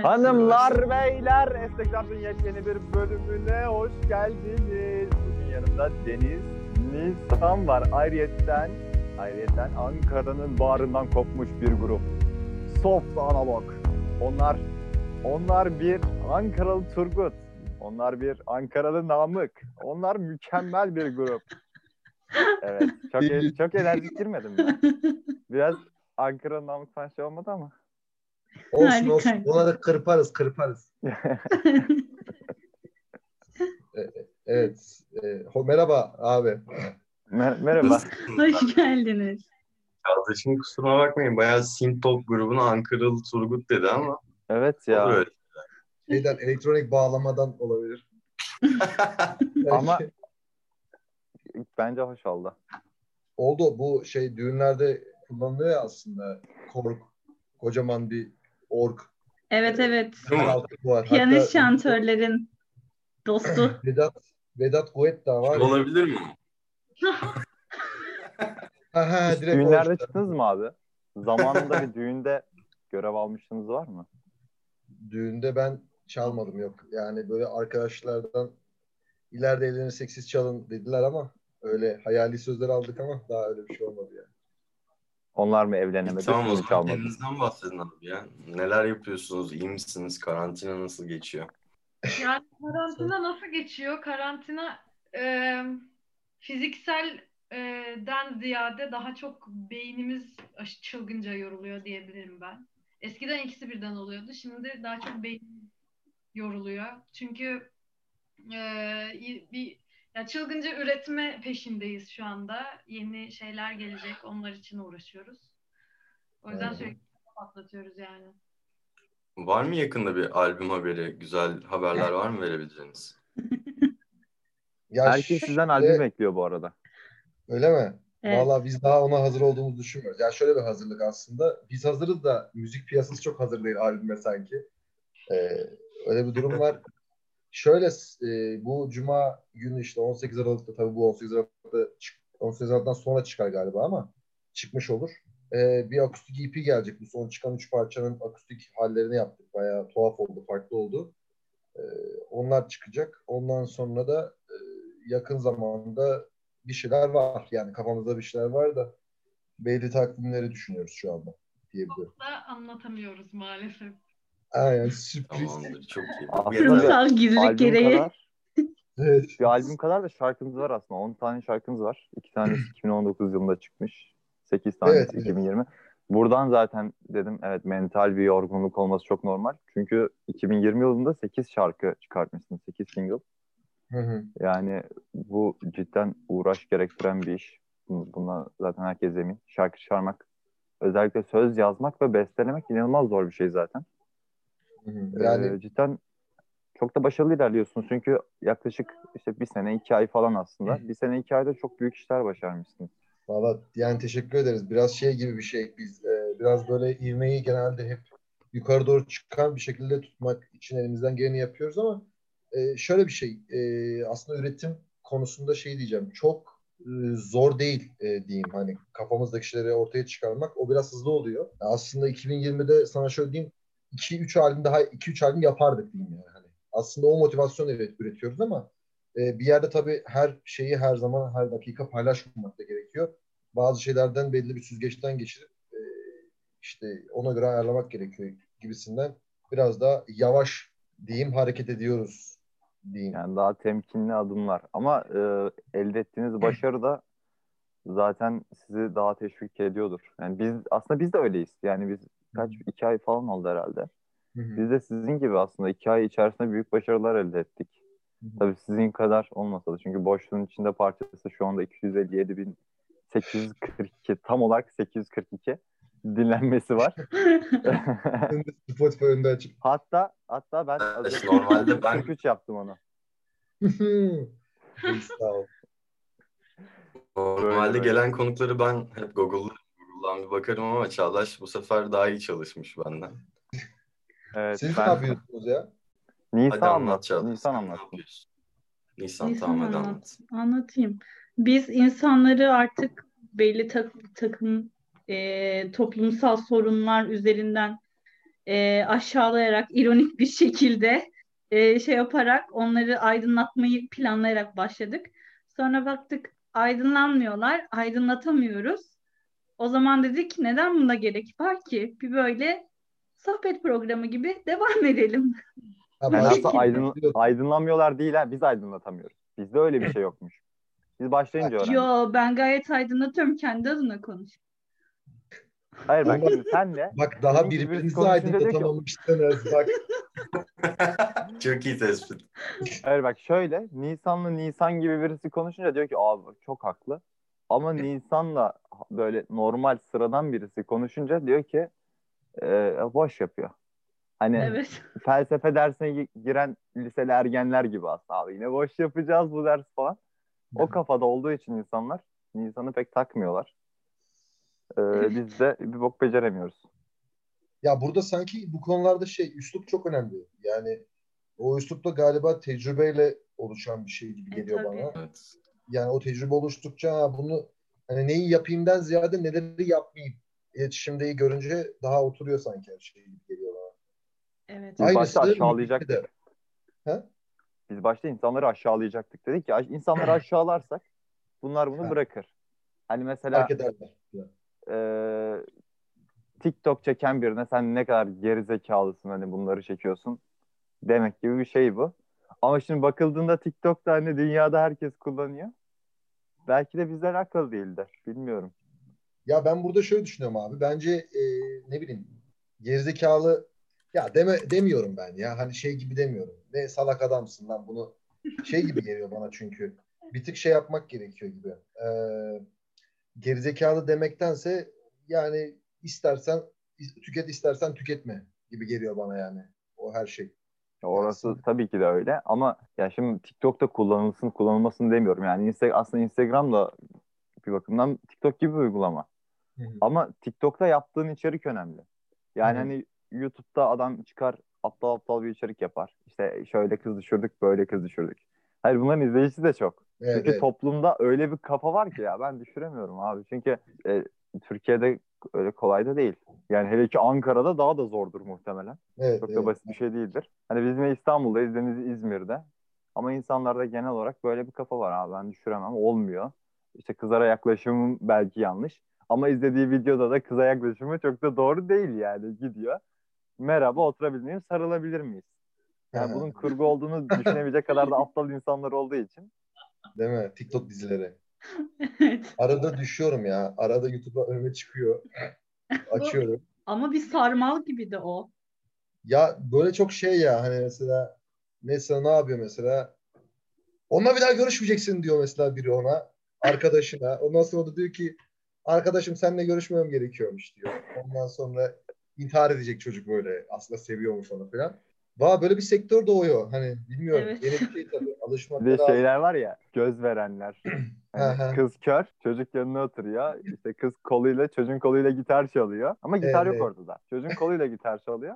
Evet. Hanımlar beyler Estekram'ın yepyeni bir bölümüne hoş geldiniz. Bugün yanımda Deniz, Nisan var. Ayrıyetten, ayrıyetten Ankara'nın bağrından kopmuş bir grup. Soft Analog. Onlar, onlar bir Ankaralı Turgut. Onlar bir Ankaralı Namık. Onlar mükemmel bir grup. Evet, çok, e- çok enerjik girmedim ben. Biraz Ankara Namık falan şey olmadı ama. Olsun Harika. olsun. Bunları kırparız kırparız. Evet. E, ho- merhaba abi. Mer- Merhaba. Hoş geldiniz. Kardeşim kusura bakmayın bayağı Sintop grubuna Ankaralı Turgut dedi ama Evet ya. öyle. Şeyden elektronik bağlamadan olabilir. Ama bence hoş oldu. oldu bu şey düğünlerde kullanılıyor ya aslında. Kork. Kocaman bir org. Evet evet. Altı var. Piyanist Hatta şantörlerin dostu. Vedat Vedat Guetta var. Olabilir mi? Ha, ha, Hiç direkt o düğünlerde çıktınız mı abi? Zamanında bir düğünde görev almıştınız var mı? Düğünde ben çalmadım yok. Yani böyle arkadaşlardan ileride evlenirsek siz çalın dediler ama öyle hayali sözler aldık ama daha öyle bir şey olmadı yani. Onlar mı evlenemedi? tamam o zaman kendinizden bahsedin abi ya. Neler yapıyorsunuz? İyi misiniz? Karantina nasıl geçiyor? Yani karantina nasıl geçiyor? Karantina e, fizikselden ziyade daha çok beynimiz çılgınca yoruluyor diyebilirim ben. Eskiden ikisi birden oluyordu. Şimdi daha çok beyin yoruluyor. Çünkü e, bir ya çılgınca üretme peşindeyiz şu anda. Yeni şeyler gelecek. Onlar için uğraşıyoruz. O yüzden Aynen. sürekli patlatıyoruz yani. Var mı yakında bir albüm haberi, güzel haberler var mı verebileceğiniz? Ya Herkes sizden albüm bekliyor bu arada. Öyle mi? Evet. Valla biz daha ona hazır olduğumuzu düşünmüyoruz. Yani şöyle bir hazırlık aslında. Biz hazırız da müzik piyasası çok hazır değil albüme sanki. Ee, öyle bir durum var. Şöyle e, bu cuma günü işte 18 Aralık'ta tabii bu 18 Aralık'ta çık- 18 Aralık'tan sonra çıkar galiba ama çıkmış olur. Ee, bir akustik EP gelecek. Bu son çıkan üç parçanın akustik hallerini yaptık. Bayağı tuhaf oldu, farklı oldu. Ee, onlar çıkacak. Ondan sonra da e, yakın zamanda bir şeyler var. Yani kafamızda bir şeyler var da belli takvimleri düşünüyoruz şu anda diyebilirim. Da anlatamıyoruz maalesef. Aynen sürpriz. Tamamdır, çok iyi. Kurumsal gizlilik albüm gereği. kadar, Evet. bir albüm kadar da şarkımız var aslında. 10 tane şarkımız var. 2 tanesi 2019 yılında çıkmış. 8 tanesi Evet, evet. 2020. Buradan zaten dedim evet mental bir yorgunluk olması çok normal. Çünkü 2020 yılında 8 şarkı çıkartmışsın. 8 single. Hı hı. Yani bu cidden uğraş gerektiren bir iş. Bun- Buna zaten herkes emin. Şarkı çıkarmak, özellikle söz yazmak ve bestelemek inanılmaz zor bir şey zaten. Hı hı. Yani Ee, cidden çok da başarılı ilerliyorsun. Çünkü yaklaşık işte bir sene, iki ay falan aslında. Bir sene, iki ayda çok büyük işler başarmışsın. Valla yani teşekkür ederiz. Biraz şey gibi bir şey. Biz e, biraz böyle ivmeyi genelde hep yukarı doğru çıkan bir şekilde tutmak için elimizden geleni yapıyoruz ama e, şöyle bir şey. e, aslında üretim konusunda şey diyeceğim. Çok e, zor değil e, diyeyim. Hani kafamızdaki şeyleri ortaya çıkarmak. O biraz hızlı oluyor. Aslında 2020'de sana şöyle diyeyim 2-3 albüm daha 2-3 albüm yapardık diyeyim yani. Hani aslında o motivasyonu evet üretiyoruz ama e, bir yerde tabii her şeyi her zaman her dakika paylaşmamak da gerekiyor. Bazı şeylerden belli bir süzgeçten geçirip e, işte ona göre ayarlamak gerekiyor gibisinden biraz daha yavaş diyeyim hareket ediyoruz diyeyim. Yani daha temkinli adımlar. Ama e, elde ettiğiniz başarı da zaten sizi daha teşvik ediyordur. Yani biz aslında biz de öyleyiz. Yani biz kaç iki ay falan oldu herhalde. Biz de sizin gibi aslında iki ay içerisinde büyük başarılar elde ettik. Hı hı. Tabii sizin kadar olmasa da. Çünkü boşluğun içinde parçası şu anda 257.842 tam olarak 842 dinlenmesi var. Spotify önünde açık. hatta hatta ben Evet, az önce normalde ben- 43 yaptım onu. Sağ ol. Normalde gelen konukları ben hep Google'da Google'dan bir bakarım ama Çağdaş bu sefer daha iyi çalışmış benden. Evet, Siz ben- ne yapıyorsunuz ya? Nisan Hadi anlat anlat. Çağdaş. Nisan anlat. Nisan, Nisan tamam anlat. anlat. Anlatayım. Biz insanları artık belli tak- takım e, toplumsal sorunlar üzerinden e, aşağılayarak, ironik bir şekilde e, şey yaparak onları aydınlatmayı planlayarak başladık. Sonra baktık aydınlanmıyorlar, aydınlatamıyoruz. O zaman dedik neden buna gerek var ki? Bir böyle sohbet programı gibi devam edelim. Yani aslında aydın, aydınlanmıyorlar değil ha biz aydınlatamıyoruz. Bizde öyle bir şey yokmuş. Biz başlayınca öğrendik. Yo ben gayet aydınlatıyorum kendi adına konuş. Hayır bak şimdi senle Bak daha birbirinizi aydınlatamamışsınız. Bak Çok iyi tespit. Hayır bak şöyle Nisan'la Nisan gibi birisi konuşunca diyor ki abi çok haklı. Ama Nisan'la böyle normal sıradan birisi konuşunca diyor ki e, boş yapıyor. Hani Evet. felsefe dersine gi- giren liseli ergenler gibi aslında abi. Yine boş yapacağız bu ders falan. O kafada olduğu için insanlar Nisan'ı pek takmıyorlar. Ee, biz de bir bok beceremiyoruz. ya burada sanki bu konularda şey üslup çok önemli. Yani o üslup da galiba tecrübeyle oluşan bir şey gibi E, geliyor tabii. bana. Evet. Yani o tecrübe oluştukça bunu hani neyi yapayımdan ziyade neleri yapmayayım iletişimdeyi görünce daha oturuyor sanki her şey gibi geliyor bana. Evet. Biz başta Aynısı aşağılayacaktık. de. He? Biz başta insanları aşağılayacaktık. Dedik ki insanları aşağılarsak bunlar bunu Ha. bırakır. Hani mesela e, TikTok çeken birine sen ne kadar geri zekalısın hani bunları çekiyorsun demek gibi bir şey bu. Ama şimdi bakıldığında TikTok'ta hani dünyada herkes kullanıyor. Belki de bizler akıl değildir. Bilmiyorum. Ya ben burada şöyle düşünüyorum abi. Bence e, ne bileyim gerizekalı ya deme demiyorum ben ya. Hani şey gibi demiyorum. Ne salak adamsın lan bunu şey gibi geliyor bana çünkü. Bir tık şey yapmak gerekiyor gibi. Ee, gerizekalı demektense yani istersen tüket istersen tüketme gibi geliyor bana yani. O her şey. Orası tabii ki de öyle ama ya şimdi TikTok'ta kullanılsın kullanılmasın demiyorum. Yani Insta aslında Instagram da bir bakımdan TikTok gibi bir uygulama. Hı hı. Ama TikTok'ta yaptığın içerik önemli. Yani Hı hı. hani YouTube'da adam çıkar aptal aptal bir içerik yapar. İşte şöyle kız düşürdük, böyle kız düşürdük. Hayır bunların izleyicisi de çok. Evet, Çünkü evet. toplumda öyle bir kafa var ki ya ben düşüremiyorum abi. Çünkü e, Türkiye'de öyle kolay da değil. Yani hele ki Ankara'da daha da zordur muhtemelen. Evet, Çok da evet. basit bir şey değildir. Hani biz yine İstanbul'dayız, Deniz İzmir'de. Ama insanlarda genel olarak böyle bir kafa var abi. Ben düşüremem. Olmuyor. İşte kızlara yaklaşımım belki yanlış. Ama izlediği videoda da kıza yaklaşımı çok da doğru değil yani. Gidiyor. Merhaba oturabilir miyim? Sarılabilir miyiz? Yani bunun kurgu olduğunu düşünebilecek kadar da aptal insanlar olduğu için. Değil mi? TikTok dizileri. Evet. Arada düşüyorum ya. Arada YouTube'a önüme çıkıyor. Açıyorum. Ama bir sarmal gibi de o. Ya böyle çok şey ya hani mesela mesela ne yapıyor mesela? Onunla bir daha görüşmeyeceksin diyor mesela biri ona. Arkadaşına. Ondan sonra da diyor ki arkadaşım seninle görüşmem gerekiyormuş diyor. Ondan sonra intihar edecek çocuk böyle. Aslında seviyormuş onu falan. Valla böyle bir sektör doğuyor. Hani bilmiyorum. Evet. Yeni bir şey tabii. Alışmak Bir de şeyler var ya göz verenler. Hı. kız kör, çocuk yanına oturuyor. İşte kız koluyla, çocuğun koluyla gitar çalıyor. Ama gitar Evet. yok ortada. Çocuğun koluyla gitar çalıyor.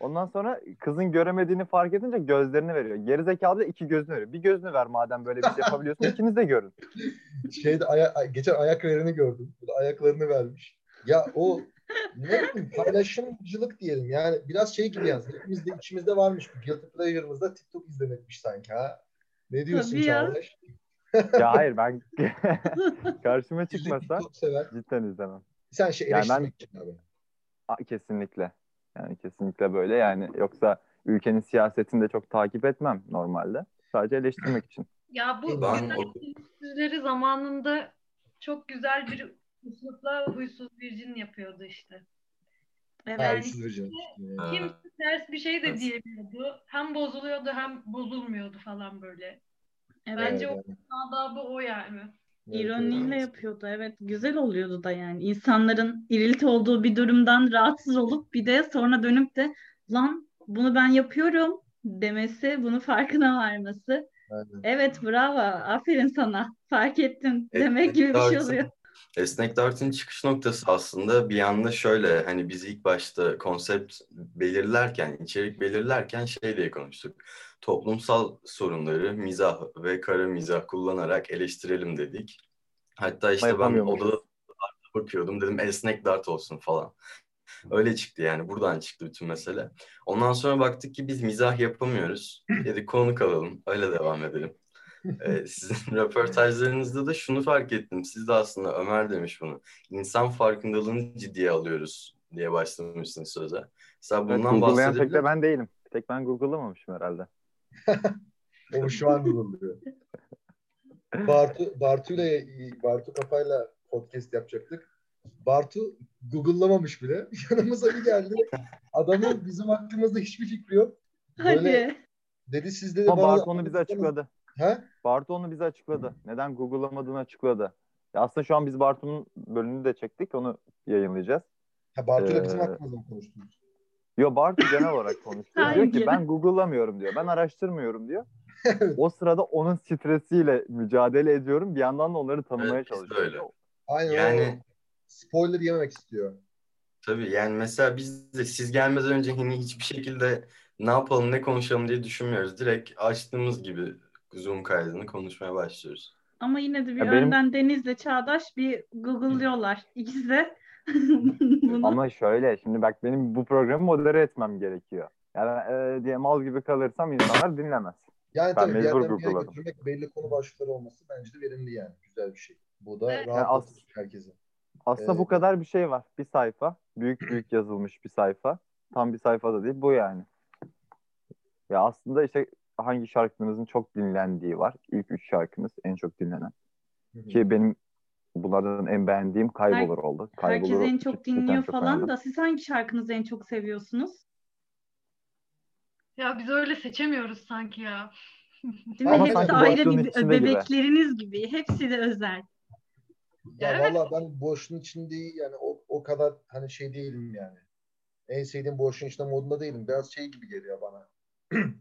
Ondan sonra kızın göremediğini fark edince gözlerini veriyor. Gerizekalı da iki gözünü veriyor. Bir gözünü ver madem böyle bir şey yapabiliyorsun. ikiniz de görün. Şeyde aya, geçen ayak verini gördüm. Bu da ayaklarını vermiş. Ya o ne bileyim paylaşımcılık diyelim. Yani biraz şey gibi yalnız. Hepimizde içimizde varmış. Bu guilty pleasure'ımızda TikTok izlemekmiş sanki ha. Ne diyorsun Tabii. Çağdaş? Ya hayır ben karşıma çıkmasa TikTok sever. cidden izlemem. Sen şey Yani ben- eleştirmek için abi. Kesinlikle. Yani kesinlikle böyle yani. Yoksa ülkenin siyasetini de çok takip etmem normalde. Sadece eleştirmek için. Ya bu Ben zamanında çok güzel bir üslupla huysuz virgin yapıyordu işte. Evet. Uysuz vereceğim. Ha. Kimse ters bir şey de Evet. diyemiyordu. Hem bozuluyordu hem bozulmuyordu falan böyle. Evet. Bence Evet, o adabı o yani. İroniyle evet. yapıyordu. Evet. Güzel oluyordu da yani. İnsanların irilt olduğu bir durumdan rahatsız olup bir de sonra dönüp de lan bunu ben yapıyorum demesi, bunu farkına varması. Aynen. Evet bravo. Aferin sana. Fark ettin. Evet, Demek gibi bir şey oluyor. Esnek Dart'ın çıkış noktası aslında bir anda şöyle hani biz ilk başta konsept belirlerken, içerik belirlerken şey diye konuştuk. Toplumsal sorunları mizah ve kara mizah kullanarak eleştirelim dedik. Hatta işte ben odada bakıyordum dedim esnek dart olsun falan. Öyle çıktı yani buradan çıktı bütün mesele. Ondan sonra baktık ki biz mizah yapamıyoruz. Dedik konuk alalım öyle devam edelim. Ee, sizin röportajlarınızda da şunu fark ettim. Siz de aslında Ömer demiş bunu. İnsan farkındalığını ciddiye alıyoruz diye başlamışsınız söze. Mesela Evet, bundan tek bahsedebilir de ben değilim. Tek ben Google'lamamışım herhalde. O şu an Google'lıyor. Bartu, Bartu ile Bartu kafayla podcast yapacaktık. Bartu Google'lamamış bile. Yanımıza bir geldi. Adamın bizim hakkımızda hiçbir fikri yok. Böyle Hadi. dedi siz dedi Ama bana- Bartu onu bize açıkladı. He? Bartu onu bize açıkladı. Neden Google'lamadığını açıkladı. Ya aslında şu an biz Bartu'nun bölümünü de çektik. Onu yayınlayacağız. Ha, Bartu ile bizim Ee, hakkımızda mı konuştunuz? Yo Bartu genel olarak konuştu. diyor ki ben Google'lamıyorum diyor. Ben araştırmıyorum diyor. o sırada onun stresiyle mücadele ediyorum. Bir yandan da onları tanımaya Evet, çalışıyorum. öyle. Aynen Yani- spoiler yememek istiyor. Tabii yani mesela biz de siz gelmeden önce hani hiçbir şekilde ne yapalım ne konuşalım diye düşünmüyoruz. Direkt açtığımız gibi Zoom kaydını konuşmaya başlıyoruz. Ama yine de bir Ya benim- önden Deniz'le Çağdaş bir Google'lıyorlar. İkisi de bunu. Ama şöyle şimdi bak benim bu programı modere etmem gerekiyor. Yani e, diye mal gibi kalırsam insanlar dinlemez. Yani Ben tabii bir yerden bir götürmek belli konu başlıkları olması bence de verimli yani. Güzel bir şey. Bu da Evet. rahatlatır herkesi. Aslında Evet. bu kadar bir şey var. Bir sayfa. Büyük büyük yazılmış bir sayfa. Tam bir sayfa da değil. Bu yani. Ya aslında işte hangi şarkınızın çok dinlendiği var. İlk üç şarkınız en çok dinlenen. Hı hı. Ki benim bunlardan en beğendiğim Kaybolur oldu. Herkes Kaybolur'u en çok dinliyor çok falan beğendim. da siz hangi şarkınızı en çok seviyorsunuz? Ya biz öyle seçemiyoruz sanki ya. Değil mi? Ama Hepsi ayrı bir içinde gibi. bebekleriniz gibi. Hepsi de özel. Ya Evet. valla ben boşluğun içinde yani o, o kadar hani şey değilim yani. En sevdiğim boşluğun içinde modunda değilim. Biraz şey gibi geliyor bana.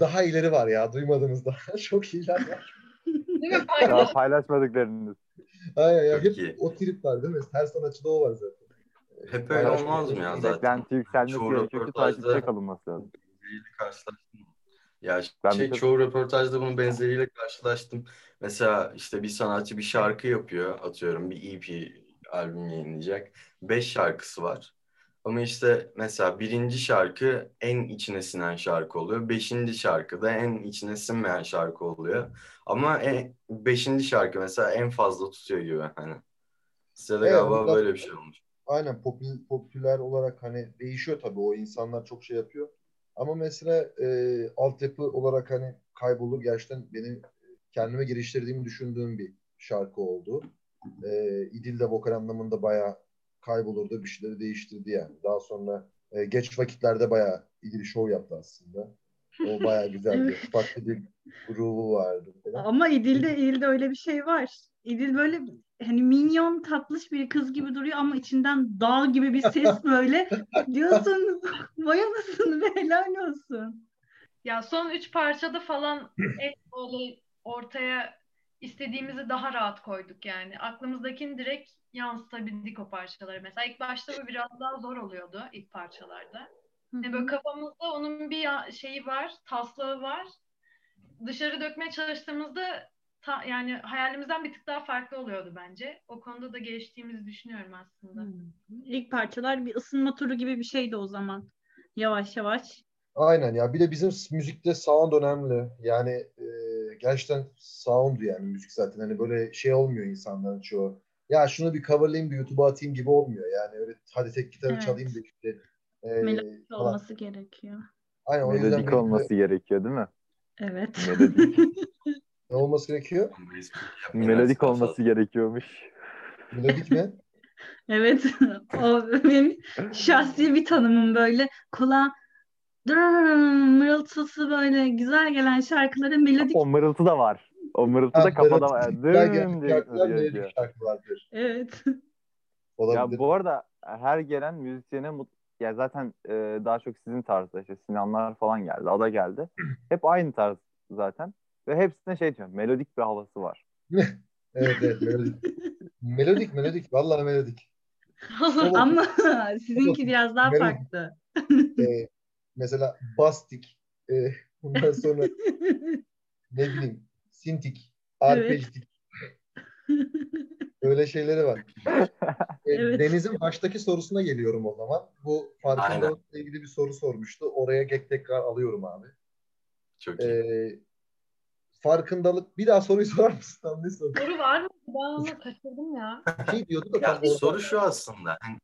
daha ileri var ya duymadığınız daha. Çok iyiler var. Değil mi? Paylaş. paylaşmadıklarınız. Aynen ya hep o trip var değil mi? Her sanatçıda o var zaten. Hep öyle olmaz mı ya zaten? Beklenti yükselmesi Çoğu gerekiyor takipçiye kalınması lazım. karşılaştım. Ya Ben şey, çoğu röportajda bunun benzeriyle karşılaştım. Mesela işte bir sanatçı bir şarkı yapıyor, atıyorum bir EP albüm yayınlayacak. Beş şarkısı var. Ama işte mesela birinci şarkı en içine sinen şarkı oluyor. Beşinci şarkı da en içine sinmeyen şarkı oluyor. Ama en, beşinci şarkı mesela en fazla tutuyor gibi hani. Size de Evet, galiba bu da- böyle bir şey olmuş. Aynen popül, popüler olarak hani değişiyor tabii o insanlar çok şey yapıyor. Ama mesela e, altyapı olarak hani kaybolur gerçekten benim kendime geliştirdiğimi düşündüğüm bir şarkı oldu. E, İdil de vokal anlamında bayağı kaybolurdu bir şeyleri değiştirdi yani. Daha sonra e, geç vakitlerde bayağı İdil show yaptı aslında. O bayağı güzeldi. Farklı bir groove'u vardı falan. Ama İdil'de, İdil'de öyle bir şey var. İdil böyle hani minyon tatlış bir kız gibi duruyor ama içinden dağ gibi bir ses böyle diyorsun vay anasını be helal olsun. Ya son üç parçada falan en böyle ortaya istediğimizi daha rahat koyduk yani. Aklımızdakini direkt yansıtabildik o parçaları. Mesela ilk başta bu biraz daha zor oluyordu ilk parçalarda. Yani böyle kafamızda onun bir şeyi var, taslağı var. Dışarı dökmeye çalıştığımızda ta- yani hayalimizden bir tık daha farklı oluyordu bence. O konuda da geliştiğimizi düşünüyorum aslında. İlk parçalar bir ısınma turu gibi bir şeydi o zaman. Yavaş yavaş. Aynen ya bir de bizim müzikte sound önemli. Yani e, gerçekten sound yani müzik zaten hani böyle şey olmuyor insanların çoğu. Ya şunu bir coverlayayım bir YouTube'a atayım gibi olmuyor. Yani öyle hadi tek gitarı Evet. çalayım da işte e, Melodik falan. olması gerekiyor. Aynen o yüzden Melodik böyle- olması gerekiyor değil mi? Evet. Melodik. ne olması gerekiyor? Melodik olması gerekiyormuş. Melodik mi? Evet. O benim şahsi bir tanımım böyle. Kulağa mırıltısı böyle güzel gelen şarkılara melodik. O mırıltı da var. O mırıltı da kafada var. Dırrrrm diye diyor. Evet. Olabilir. Ya bu arada her gelen müzisyene mut ya zaten e, daha çok sizin tarzda işte Sinanlar falan geldi, Ada geldi. Hep aynı tarz zaten. Ve hepsine şey diyorum, melodik bir havası var. evet, evet, melodik. melodik, melodik. Vallahi melodik. Ama sizinki biraz daha farklı. ee, mesela bastik. E, bundan sonra ne bileyim sintik, arpejtik. Öyle şeyleri var. E, Evet. Deniz'in baştaki sorusuna geliyorum o zaman. Bu farkındalıkla ilgili bir soru sormuştu. Oraya tek tekrar alıyorum abi. Çok iyi. E, farkındalık bir daha soruyu sorar mısın? Tam ne soru? Soru var mı? Ben onu kaçırdım ya. Şey diyordu da Ya soru şu aslında. Hani,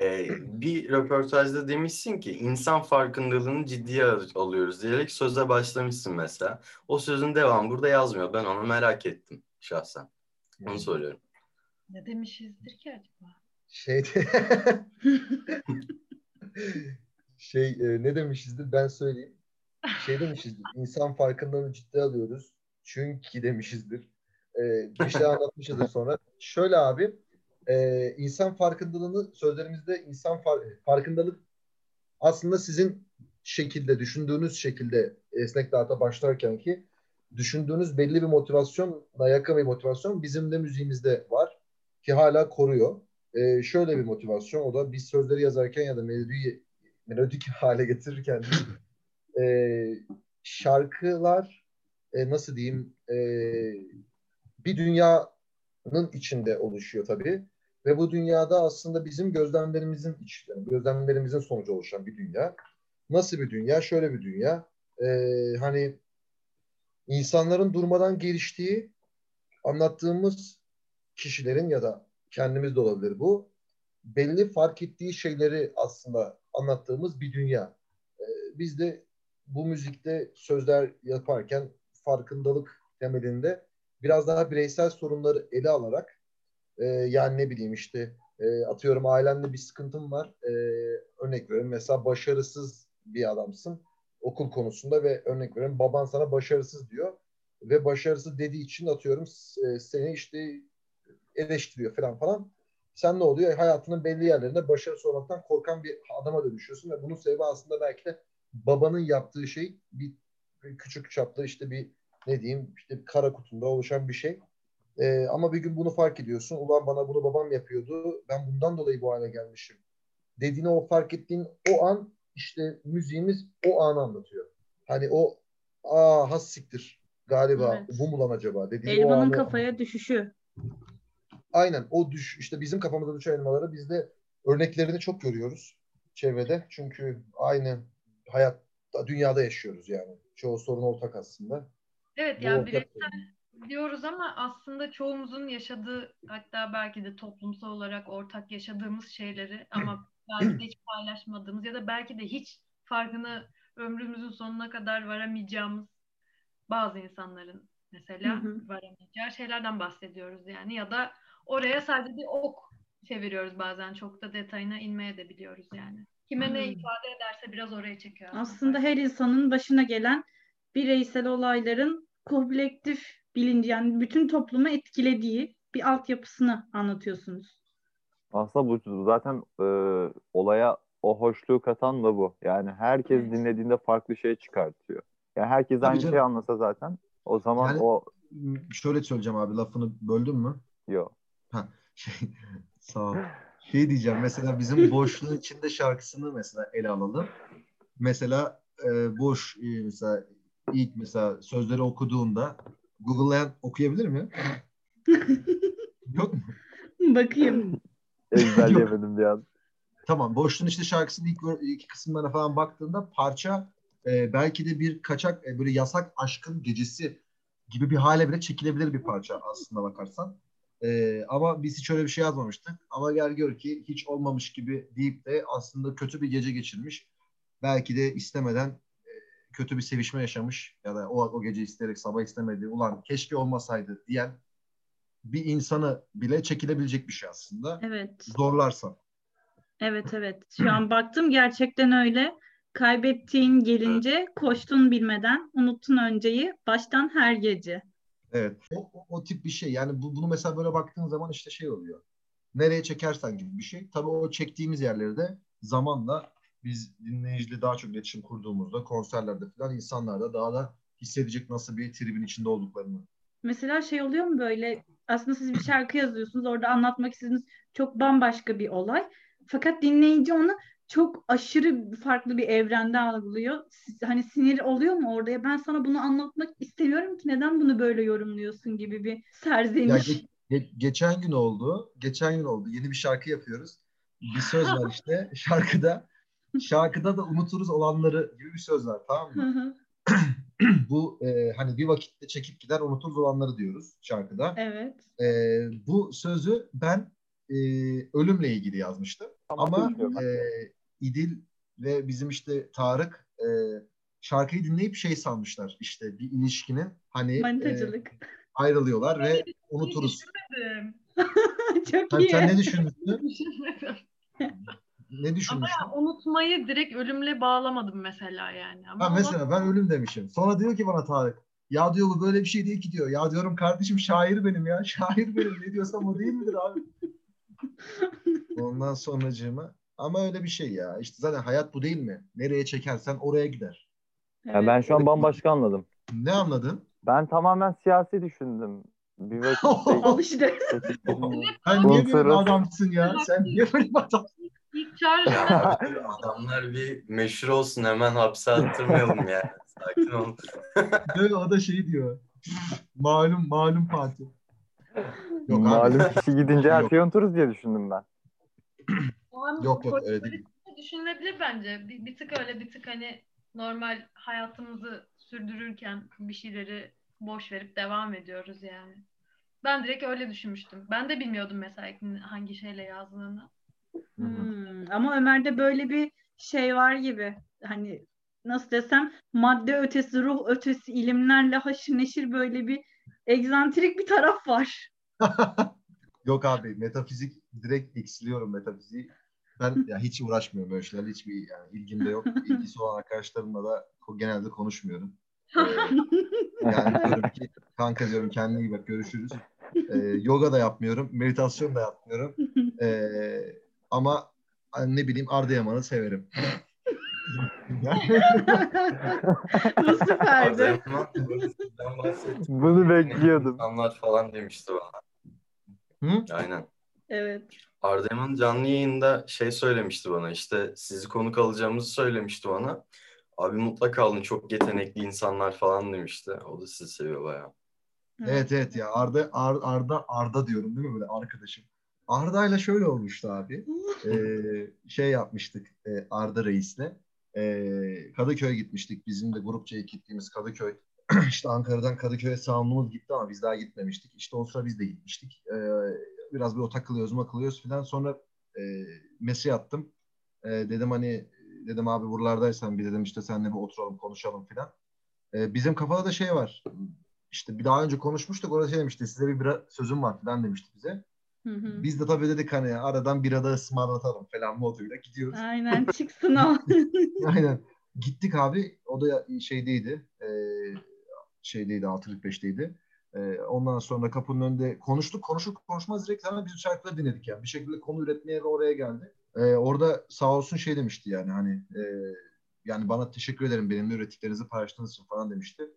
e, bir röportajda demişsin ki insan farkındalığını ciddiye al- alıyoruz diyerek söze başlamışsın mesela. O sözün devamı burada yazmıyor. Ben onu merak ettim şahsen. Onu soruyorum. Ne demişizdir ki acaba? Şeyde şey e, ne demişizdir ben söyleyeyim. Şey demişizdir. İnsan farkındalığını ciddiye alıyoruz. Çünkü demişizdir. E, bir şey anlatmışızdır sonra. Şöyle abi e, insan farkındalığını sözlerimizde insan far- farkındalık aslında sizin şekilde düşündüğünüz şekilde esnek dağıta başlarken ki düşündüğünüz belli bir motivasyonla yakın bir motivasyon bizim de müziğimizde var ki hala koruyor. Ee, şöyle bir motivasyon o da biz sözleri yazarken ya da melodiyi melodik hale getirirken e, şarkılar e, nasıl diyeyim e, bir dünyanın içinde oluşuyor tabii ve bu dünyada aslında bizim gözlemlerimizin iç, yani gözlemlerimizin sonucu oluşan bir dünya. Nasıl bir dünya? Şöyle bir dünya. E, hani insanların durmadan geliştiği anlattığımız kişilerin ya da kendimiz de olabilir bu belli fark ettiği şeyleri aslında anlattığımız bir dünya. Ee, biz de bu müzikte sözler yaparken farkındalık temelinde biraz daha bireysel sorunları ele alarak e, yani ne bileyim işte e, atıyorum ailemde bir sıkıntım var e, örnek veriyorum mesela başarısız bir adamsın okul konusunda ve örnek veriyorum baban sana başarısız diyor ve başarısız dediği için atıyorum e, seni işte eleştiriyor falan falan. Sen ne oluyor? Hayatının belli yerlerinde başarısız olmaktan korkan bir adama dönüşüyorsun ve bunun sebebi aslında belki de babanın yaptığı şey bir, bir küçük çaplı işte bir ne diyeyim işte kara kutunda oluşan bir şey. Ee, ama bir gün bunu fark ediyorsun. Ulan bana bunu babam yapıyordu. Ben bundan dolayı bu hale gelmişim. Dediğini o fark ettiğin o an işte müziğimiz o anı anlatıyor. Hani o aa has siktir galiba Evet. bu mu lan acaba dediği o Elmanın anı kafaya düşüşü. Aynen o düş işte bizim kafamıza düşen elmaları biz de örneklerini çok görüyoruz çevrede. Çünkü aynı hayatta dünyada yaşıyoruz yani. Çoğu sorun ortak aslında. Evet Bu yani bireysel diyoruz ama aslında çoğumuzun yaşadığı hatta belki de toplumsal olarak ortak yaşadığımız şeyleri ama belki de hiç paylaşmadığımız ya da belki de hiç farkını ömrümüzün sonuna kadar varamayacağımız bazı insanların mesela Hı hı. varamayacağı şeylerden bahsediyoruz yani ya da oraya sadece bir ok çeviriyoruz bazen çok da detayına inmeye de biliyoruz yani. Kime ne ifade ederse biraz oraya çekiyor. Aslında her insanın başına gelen bireysel olayların kolektif bilinci yani bütün toplumu etkilediği bir altyapısını anlatıyorsunuz. Aslında bu zaten e, olaya o hoşluğu katan da bu. Yani herkes Evet. dinlediğinde farklı şey çıkartıyor. Yani herkes Tabii aynı canım. şeyi anlasa zaten o zaman Yani- o Şöyle söyleyeceğim abi lafını böldüm mü? yok. Şey, sağ ol. Şey diyeceğim mesela bizim boşluğun içinde şarkısını mesela ele alalım. Mesela e, boş e, mesela ilk mesela sözleri okuduğunda Google'layan okuyabilir mi? Yok mu? Bakayım. Ezberleyemedim bir an. Tamam. Boşluğun işte şarkısının ilk iki kısımlarına falan baktığında parça e, belki de bir kaçak e, böyle yasak aşkın gecesi gibi bir hale bile çekilebilir bir parça aslında bakarsan. E, ama biz hiç öyle bir şey yazmamıştık. Ama gel gör ki hiç olmamış gibi deyip de aslında kötü bir gece geçirmiş. Belki de istemeden kötü bir sevişme yaşamış ya da o, o gece isteyerek sabah istemedi. Ulan keşke olmasaydı diyen bir insanı bile çekilebilecek bir şey aslında. Evet. Zorlarsan. Evet evet. Şu an baktım gerçekten öyle. Kaybettiğin gelince koştun bilmeden, unuttun önceyi, baştan her gece. Evet. O, o, o tip bir şey. Yani bu, bunu mesela böyle baktığın zaman işte şey oluyor. Nereye çekersen gibi bir şey. Tabii o çektiğimiz yerleri de zamanla biz dinleyiciyle daha çok iletişim kurduğumuzda konserlerde falan insanlar da daha da hissedecek nasıl bir tribin içinde olduklarını. Mesela şey oluyor mu böyle aslında siz bir şarkı yazıyorsunuz orada anlatmak istediğiniz çok bambaşka bir olay. Fakat dinleyici onu çok aşırı farklı bir evrende algılıyor. Siz- Hani sinir oluyor mu orada? Ya ben sana bunu anlatmak istemiyorum ki neden bunu böyle yorumluyorsun gibi bir Ya serzeniş. ge- ge- geçen gün oldu. Geçen gün oldu. Yeni bir şarkı yapıyoruz. Bir söz var işte şarkıda. Şarkıda da unuturuz olanları gibi bir söz var tamam mı? hı. Bu e, hani bir vakitte çekip gider unuturuz olanları diyoruz şarkıda. Evet. E, bu sözü ben e, ölümle ilgili yazmıştım. Tamam, Ama e, İdil ve bizim işte Tarık e, şarkıyı dinleyip şey sanmışlar işte bir ilişkinin hani e, ayrılıyorlar ve unuturuz. Çok Sen, iyi. sen ne düşünmüştün? Ne Ama düşünmüştün? ya unutmayı direkt ölümle bağlamadım mesela yani. Ama Ha, o mesela ben ölüm demişim. Sonra diyor ki bana Tarık ya diyor bu böyle bir şey değil ki diyor. Ya diyorum kardeşim şair benim ya. Şair benim. Ne diyorsam o değil midir abi? Ondan sonracığıma ama öyle bir şey ya. İşte zaten hayat bu değil mi? Nereye çekersen oraya gider. Ya ben şu an bambaşka anladım. Ne anladın? Ben tamamen siyasi düşündüm. Bir vakit Al işte. Sen niye böyle adamsın ya? Sen niye böyle bir adam? İlk çağrı Ya adamlar bir meşhur olsun hemen hapse attırmayalım yani. Sakin ol. Böyle o da şey diyor. malum malum parti. Yok abi. malum kişi gidince her şeyi unuturuz diye düşündüm ben. Yok yok öyle değil. düşünülebilir bence. Bir, bir tık öyle bir tık hani normal hayatımızı sürdürürken bir şeyleri boş verip devam ediyoruz yani. Ben direkt öyle düşünmüştüm. Ben de bilmiyordum mesela hangi şeyle yazdığını. Hmm, Ama Ömer'de böyle bir şey var gibi. Hani nasıl desem madde ötesi, ruh ötesi ilimlerle haşır neşir böyle bir egzantrik bir taraf var. Yok abi metafizik direkt eksiliyorum metafiziği. Ben ya hiç uğraşmıyorum böyle şeylerle. Hiçbir yani ilgim de yok. İlgisi olan arkadaşlarımla da genelde konuşmuyorum. Ee, yani diyorum ki kanka diyorum kendine iyi bak görüşürüz. Ee, yoga da yapmıyorum. Meditasyon da yapmıyorum. Ee, ama hani ne bileyim Arda Yaman'ı severim. Bu süperdi. Bunu bekliyordum. İnsanlar falan demişti bana. Hı? Aynen. Evet. Arda Yaman canlı yayında şey söylemişti bana işte sizi konuk alacağımızı söylemişti bana. Abi mutlaka alın çok yetenekli insanlar falan demişti. O da sizi seviyor bayağı. Evet evet ya Arda Ar- Arda Arda diyorum değil mi böyle arkadaşım. Arda'yla şöyle olmuştu abi. Ee, şey yapmıştık e, Arda Reis'le. Ee, Kadıköy'e gitmiştik. Bizim de grupça gittiğimiz Kadıköy. işte Ankara'dan Kadıköy'e sağımlımız gitti ama biz daha gitmemiştik. İşte o sıra biz de gitmiştik. Ee, biraz böyle takılıyoruz makılıyoruz falan. Sonra e, mesaj attım. E, dedim hani dedim abi buralardaysan bir dedim işte seninle bir oturalım konuşalım falan. E, bizim kafada da şey var. İşte bir daha önce konuşmuştuk. Orada şey demişti. Size bir bira sözüm var falan demişti bize. Hı hı. Biz de tabii dedik hani aradan bir ada ısmarlatalım falan moduyla gidiyoruz. Aynen çıksın o. Aynen. Gittik abi. O da şeydeydi. E, şeydeydi 645'teydi. E, ondan sonra kapının önünde konuştuk. Konuştuk konuşmaz direkt hemen bizim şarkıları dinledik yani. Bir şekilde konu üretmeye ve oraya geldi. E, orada sağ olsun şey demişti yani hani e, yani bana teşekkür ederim benimle ürettiklerinizi paylaştığınız için falan demişti.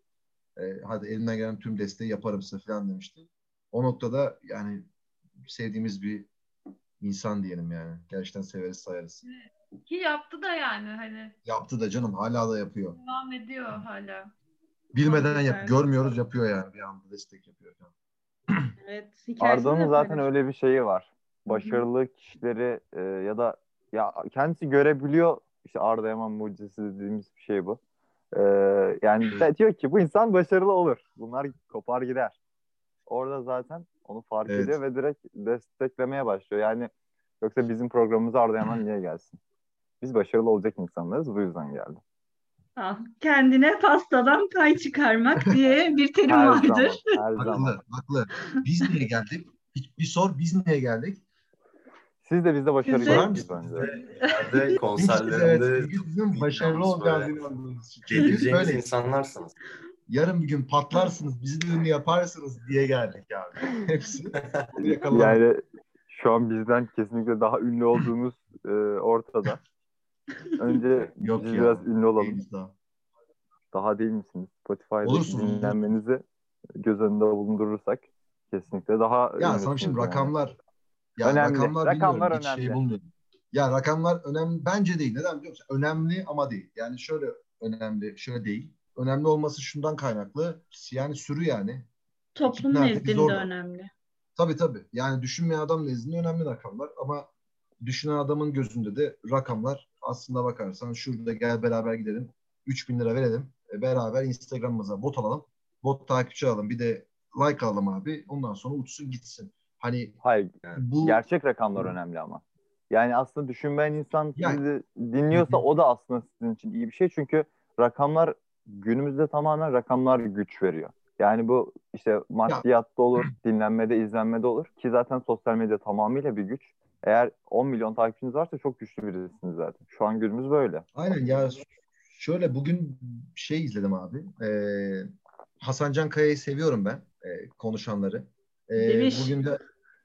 E, hadi elimden gelen tüm desteği yaparım size falan demişti. O noktada yani sevdiğimiz bir insan diyelim yani. Gerçekten severiz sayarız. Ki yaptı da yani hani Yaptı da canım hala da yapıyor. devam ediyor hala. Bilmeden Güzel. yap. Görmüyoruz yapıyor yani. Bir anda destek yapıyor. falan. Evet. Arda'nın zaten öyle bir şeyi var. Başarılı kişileri e, ya da ya kendisi görebiliyor. İşte Arda Yaman mucizesi dediğimiz bir şey bu. E, yani diyor ki bu insan başarılı olur. Bunlar kopar gider. Orada zaten onu fark Evet. ediyor ve direkt desteklemeye başlıyor. Yani yoksa bizim programımıza Arda Yaman niye gelsin? Biz başarılı olacak insanlarız. Bu yüzden geldi. Ah, kendine pastadan pay çıkarmak diye bir terim Her vardır. zaman. Her zaman. Haklı. Haklı. Biz niye geldik? Bir, bir sor biz niye geldik? Siz de bizde başarı Siz de- gördünüz bence. Nerede evet, konserlerinde çünkü bizim başarılı olacağız inandığımız için. Biz geleceğiniz böyle insanlarsınız. Yarın bir gün patlarsınız, bizi de ünlü yaparsınız diye geldik abi. Hepsi. Yani şu an bizden kesinlikle daha ünlü olduğumuz e, ortada. Önce Yok biz ya. biraz ünlü olalım. Daha. Daha değil misiniz? Spotify'da Olursunuz. dinlenmenizi göz önünde bulundurursak kesinlikle daha Ya sana şimdi yani. rakamlar ya Önemli. rakamlar, Rakamlar. Hiç şey önemli. bulmuyorum. Ya rakamlar önemli bence değil. Neden biliyor musun? Önemli ama değil. Yani şöyle önemli, şöyle değil. Önemli olması şundan kaynaklı. Yani sürü yani. Toplum nezdinde önemli. Tabii tabii. Yani düşünmeyen adam nezdinde önemli rakamlar ama düşünen adamın gözünde de rakamlar aslında bakarsan şurada gel beraber gidelim. 3000 lira verelim. E, beraber Instagram'ımıza bot alalım. Bot takipçi alalım. Bir de like alalım abi. Ondan sonra uçsun gitsin. Hani Hayır. bu Gerçek rakamlar önemli ama. Yani aslında düşünmeyen insan Yani- sizi dinliyorsa o da aslında sizin için iyi bir şey. Çünkü rakamlar günümüzde tamamen rakamlar güç veriyor. Yani bu işte maddiyatta olur, dinlenmede, izlenmede olur. Ki zaten sosyal medya tamamıyla bir güç. Eğer 10 milyon takipçiniz varsa çok güçlü birisiniz zaten. Şu an günümüz böyle. Aynen ya şöyle bugün şey izledim abi. Ee, Hasan Can Kaya'yı seviyorum ben e, konuşanları. Bebiş. bugün de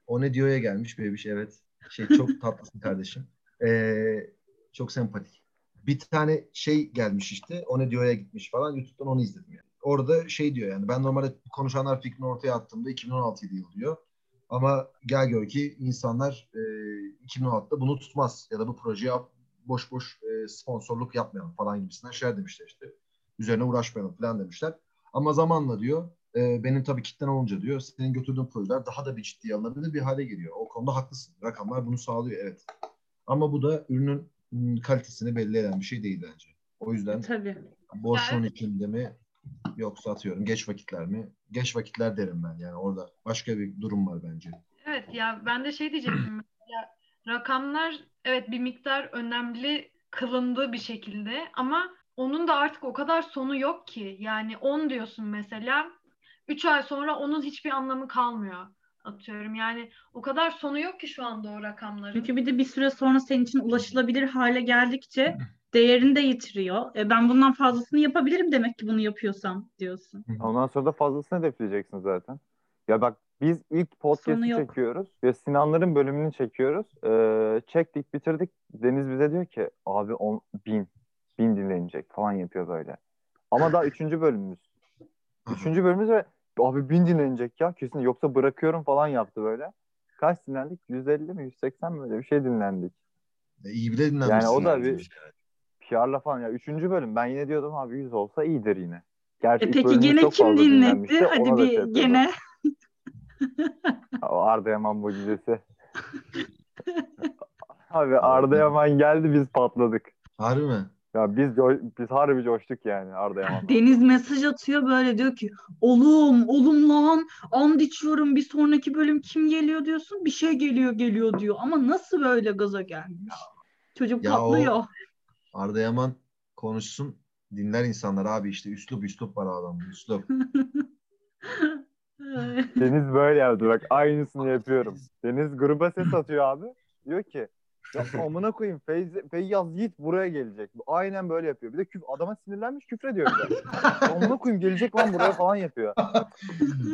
o ne diyor'ya gelmiş Bebiş evet. Şey çok tatlısın kardeşim. Ee, çok sempatik. Bir tane şey gelmiş işte. O ne diyor'ya gitmiş falan. YouTube'dan onu izledim yani. Orada şey diyor yani ben normalde konuşanlar fikrini ortaya attığımda 2016 yıl diyor. Ama gel gör ki insanlar e, 2016'da bunu tutmaz ya da bu projeye boş boş e, sponsorluk yapmayalım falan gibisinden şeyler demişler işte. Üzerine uğraşmayalım falan demişler. Ama zamanla diyor e, benim tabii kitlen olunca diyor senin götürdüğün projeler daha da bir ciddiye alınabilir bir hale geliyor. O konuda haklısın. Rakamlar bunu sağlıyor evet. Ama bu da ürünün kalitesini belli eden bir şey değil bence. O yüzden Tabii. boşluğun Evet. içinde mi yoksa atıyorum geç vakitler mi? Geç vakitler derim ben yani orada başka bir durum var bence. Evet ya ben de şey diyecektim. Ya, rakamlar evet bir miktar önemli kılındı bir şekilde ama onun da artık o kadar sonu yok ki. Yani 10 diyorsun mesela 3 ay sonra onun hiçbir anlamı kalmıyor atıyorum. Yani o kadar sonu yok ki şu anda o rakamların. Çünkü bir de bir süre sonra senin için ulaşılabilir hale geldikçe değerini de yitiriyor. E, ben bundan fazlasını yapabilirim demek ki bunu yapıyorsam diyorsun. Ondan sonra da fazlasını hedefleyeceksin zaten. Ya bak biz ilk podcast'i çekiyoruz ve Sinanların bölümünü çekiyoruz. Ee, çektik bitirdik. Deniz bize diyor ki abi on, bin, bin dinlenecek falan yapıyor böyle. Ama daha üçüncü bölümümüz. Üçüncü bölümümüz ve abi bin dinlenecek ya kesin yoksa bırakıyorum falan yaptı böyle. Kaç dinlendik? 150 mi 180 mi öyle bir şey dinlendik. E, iyi bile dinlenmişsin. Yani o da bir PR'la falan ya üçüncü bölüm ben yine diyordum abi 100 olsa iyidir yine. Gerçi E peki gene kim dinletti? Hadi şey bir yapıyordum. gene. O Arda Yaman mucizesi. Abi Arda Yaman geldi biz patladık. Harbi mi? Ya biz biz harbi coştuk yani Arda Yaman. Deniz mesaj atıyor böyle diyor ki oğlum oğlum lan and içiyorum bir sonraki bölüm kim geliyor diyorsun bir şey geliyor geliyor diyor ama nasıl böyle gaza gelmiş çocuk Ya o- patlıyor Arda Yaman konuşsun dinler insanlar abi işte üslup üslup var adamda üslup. Deniz böyle yaptı bak aynısını yapıyorum. Deniz gruba ses atıyor abi. Diyor ki ya amına koyayım Feyz, Feyyaz Yiğit buraya gelecek. Aynen böyle yapıyor. Bir de küf, adama sinirlenmiş küfür ediyor bir de. amına koyayım gelecek lan buraya falan yapıyor.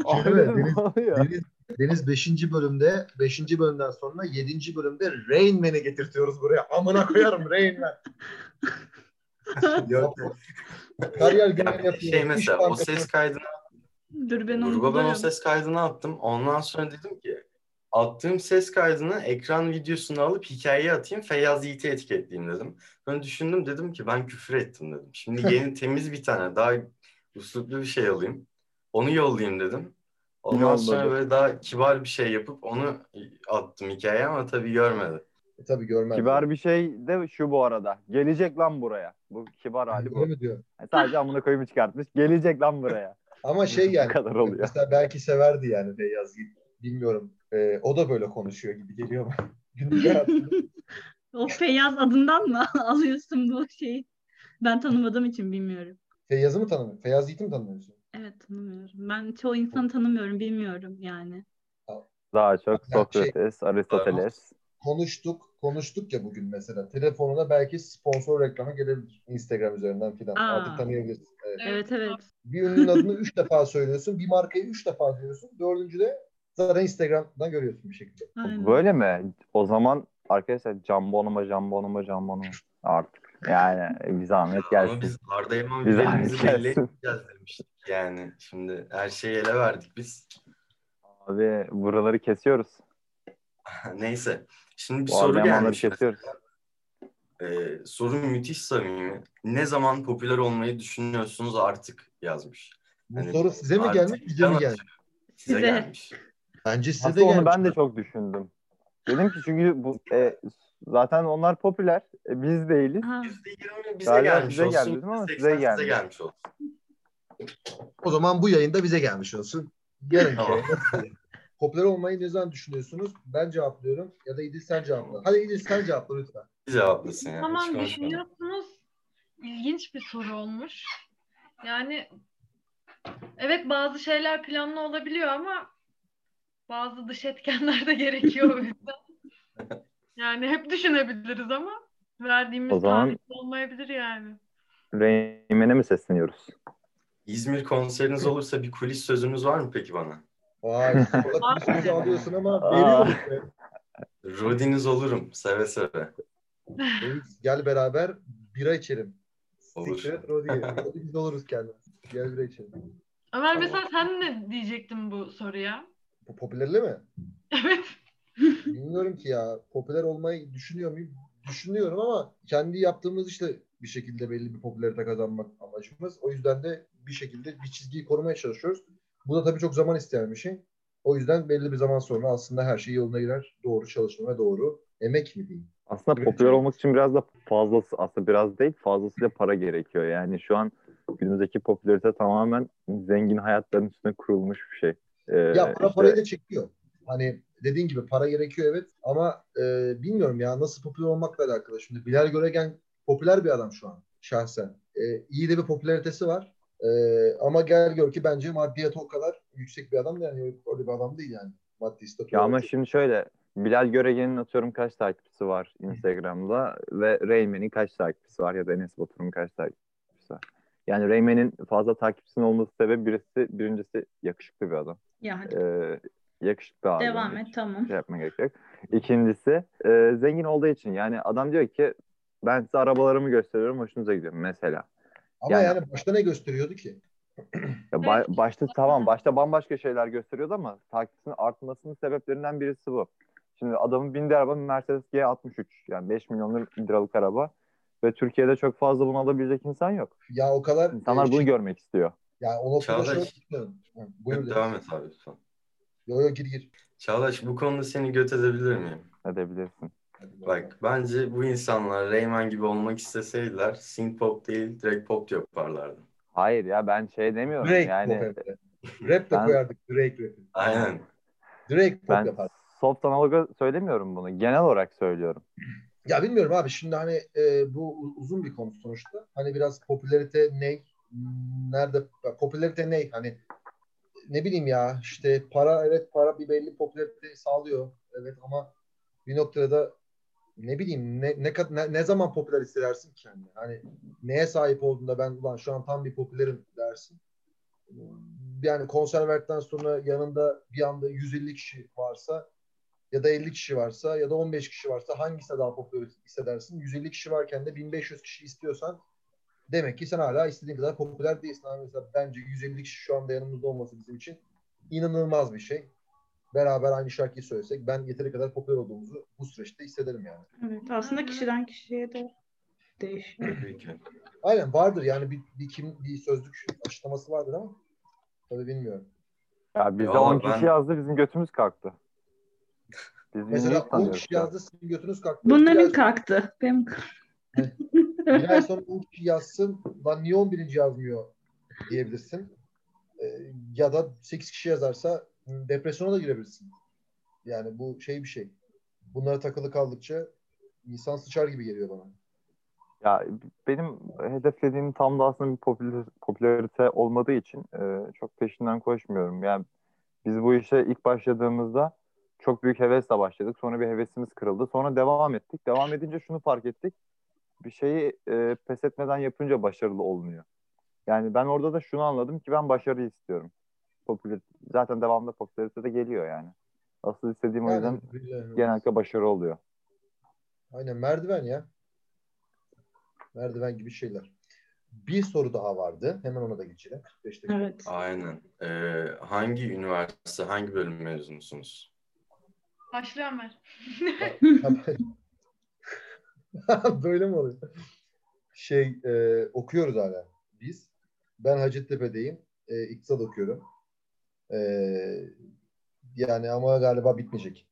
Abi Evet, Deniz- oluyor? Deniz, Deniz 5. bölümde 5. bölümden sonra 7. bölümde Rain Man'i getirtiyoruz buraya. Amına koyarım Rain Man. Yok. Kariyer genel yapıyor. Şey mesela o ses kaydını dur ben onu gruba ben o ses kaydını attım. Ondan sonra dedim ki attığım ses kaydını ekran videosunu alıp hikayeye atayım Feyyaz Yiğit'i etiketleyeyim dedim. Sonra düşündüm dedim ki ben küfür ettim dedim. Şimdi yeni temiz bir tane daha üsluplu bir şey alayım. Onu yollayayım dedim. Ondan Yolladı. sonra böyle daha kibar bir şey yapıp onu attım hikayeye ama tabii görmedi. E, tabii görmez. Kibar bir şey de şu bu arada. Gelecek lan buraya. Bu kibar hali bu. Öyle mi diyor? Yani sadece amına koyumu çıkartmış. Gelecek lan buraya. Ama şey yani Bu kadar oluyor. mesela belki severdi yani Feyyaz Yiğit. Bilmiyorum. Ee, o da böyle konuşuyor gibi geliyor bana. Günlük hayatında. o Feyyaz adından mı alıyorsun bu şeyi ben tanımadığım için bilmiyorum Feyyaz'ı mı tanımıyorsun? Feyyaz Yiğit'i mi tanımıyorsun? evet tanımıyorum ben çoğu insanı tanımıyorum bilmiyorum yani Daha çok şey- Sokrates, Aristoteles. konuştuk konuştuk ya bugün mesela telefonuna belki sponsor reklamı gelebilir Instagram üzerinden filan Aa. artık tanıyabilirsin. Evet. evet evet Bir ünlünün adını üç defa söylüyorsun bir markayı üç defa diyorsun dördüncüde zaten Instagram'dan görüyorsun bir şekilde. Aynen. Böyle mi? O zaman arkadaşlar jambonuma jambonuma jambonuma artık. Yani bir zahmet Ama gelsin. biz Arda üzerimizi gelsin. belli demiştik yani. Şimdi her şeyi ele verdik biz. Abi buraları kesiyoruz. Neyse. Şimdi bir Bu soru gelmiş. kesiyoruz. Ee, soru müthiş samimi. Ne zaman popüler olmayı düşünüyorsunuz artık yazmış. Bu Hani soru size mi gelmiş, bize mi gelmiş? Size, Size. gelmiş. Bence size de onu gelmiş. ben de çok düşündüm. Dedim ki çünkü bu e, zaten onlar popüler. E, biz değiliz. Ha. %20 bize Galiba gelmiş size olsun. geldi değil mi? Ama %80 size gelmiş. gelmiş olsun. O zaman bu yayında bize gelmiş olsun. Yarın Tamam. Popüler olmayı ne zaman düşünüyorsunuz? Ben cevaplıyorum ya da İdil sen cevapla. Hadi İdil sen cevapla lütfen. Bir cevaplasın yani. hiç Tamam düşünüyorsunuz. İlginç bir soru olmuş. Yani evet bazı şeyler planlı olabiliyor ama bazı dış etkenler de gerekiyor o yüzden. Yani hep düşünebiliriz ama verdiğimiz O zaman- olmayabilir yani. Reymen'e mi sesleniyoruz? İzmir konseriniz olursa bir kulis sözünüz var mı peki bana? Vay, orada bir sözü alıyorsun ama veriyorum. Rodiniz olurum seve seve. Gel beraber bira içelim. Olur. Rodi biz oluruz kendimiz. Gel bira içelim. Ömer mesela sen ne diyecektin bu soruya? Bu popülerli mi? Evet. Bilmiyorum ki ya. Popüler olmayı düşünüyor muyum? Düşünüyorum ama kendi yaptığımız işte bir şekilde belli bir popülarite kazanmak amacımız. O yüzden de bir şekilde bir çizgiyi korumaya çalışıyoruz. Bu da tabii çok zaman isteyen bir şey. O yüzden belli bir zaman sonra aslında her şey yoluna girer. Doğru çalışma ve doğru emek mi diyeyim? Aslında Evet. popüler olmak için biraz da fazlası aslında biraz değil fazlasıyla para gerekiyor. Yani şu an günümüzdeki popülarite tamamen zengin hayatların üstüne kurulmuş bir şey. Ee, Ya para işte- parayı da çekiyor. Hani dediğin gibi para gerekiyor evet ama e, bilmiyorum ya nasıl popüler olmakla alakalı. Şimdi Bilal Göregen popüler bir adam şu an şahsen. E, iyi de bir popülaritesi var. E, ama gel gör ki bence maddiyatı o kadar yüksek bir adam da yani öyle bir adam değil yani. Maddi statü Ya ama şimdi şöyle Bilal Göregen'in atıyorum kaç takipçisi var Instagram'da ve Reymen'in kaç takipçisi var ya da Enes Batur'un kaç takipçisi var. Yani Reymen'in fazla takipçisinin olması sebebi birisi, birincisi yakışıklı bir adam. Ya hadi Ee, yakışıklı abi. devam yani. et tamam. Şey yapma gerek yok. İkincisi e, zengin olduğu için yani adam diyor ki ben size arabalarımı gösteriyorum hoşunuza gidiyor mesela. Ama yani- yani, başta ne gösteriyordu ki? Ya ba- başta tamam başta bambaşka şeyler gösteriyordu ama takipçisinin artmasının sebeplerinden birisi bu. Şimdi adamın bindiği araba Mercedes G63 yani 5 milyon liralık araba ve Türkiye'de çok fazla bunu alabilecek insan yok. Ya o kadar İnsanlar e, bunu şey- görmek istiyor. Ya o noktada Çağdaş. şöyle düşünüyorum. Buyur devam et abi lütfen. Yo yo gir gir. Çağdaş bu konuda seni göt edebilir miyim? Edebilirsin. Bak bence bu insanlar Rayman gibi olmak isteseydiler synth pop değil direkt pop yaparlardı. Hayır ya ben şey demiyorum Drake yani pop. Rap de Ben- koyardık Drake rap'i. Aynen. Drake pop ben yapar. soft analoga söylemiyorum bunu. Genel olarak söylüyorum. Ya bilmiyorum abi şimdi hani e, bu uzun bir konu sonuçta. Hani biraz popülarite ne? Nerede? Popülarite ne? Hani ne bileyim ya işte para evet para bir belli popülarite sağlıyor. Evet ama bir noktada da ne bileyim ne ne, ne, ne zaman popüler hissedersin ki kendini? Hani neye sahip olduğunda ben ulan şu an tam bir popülerim dersin. Yani konser verdikten sonra yanında bir anda 150 kişi varsa ya da 50 kişi varsa ya da 15 kişi varsa hangisine daha popüler hissedersin? 150 kişi varken de 1500 kişi istiyorsan demek ki sen hala istediğin kadar popüler değilsin. Ama mesela bence 150 kişi şu anda yanımızda olması bizim için inanılmaz bir şey. Beraber aynı şarkıyı söylesek ben yeteri kadar popüler olduğumuzu bu süreçte hissederim yani. Evet aslında kişiden kişiye de değişiyor. Aynen vardır yani bir, bir kim bir sözlük açıklaması vardır ama tabii bilmiyorum. Ya bize Ya 10 ben- kişi yazdı bizim götümüz kalktı. Biz Mesela Mesela 10 kişi yazdı sizin götünüz kalktı. Bunların ay- kalktı. Benim Bir ay sonra 10 kişi yazsın. Lan niye 11. yazmıyor diyebilirsin. Ee, ya da 8 kişi yazarsa depresyona da girebilirsin. Yani bu şey bir şey. Bunlara takılı kaldıkça insan sıçar gibi geliyor bana. Ya benim hedeflediğim tam da aslında bir popüler, popülarite olmadığı için e, çok peşinden koşmuyorum. Yani biz bu işe ilk başladığımızda çok büyük hevesle başladık. Sonra bir hevesimiz kırıldı. Sonra devam ettik. Devam edince şunu fark ettik. Bir şeyi e, pes etmeden yapınca başarılı olmuyor. Yani ben orada da şunu anladım ki ben başarı istiyorum. Popüler, zaten devamlı popülarite de geliyor yani. Asıl istediğim o yüzden Yani, genellikle başarı oluyor. Aynen merdiven ya. Merdiven gibi şeyler. Bir soru daha vardı. Hemen ona da geçelim. 45 dakika. evet. Aynen. Ee, hangi üniversite, hangi bölüm mezunusunuz? Başlıyor Ömer. Böyle mi oluyor? Şey e, okuyoruz hala biz. Ben Hacettepe'deyim. E, iktisat okuyorum. E, yani ama galiba bitmeyecek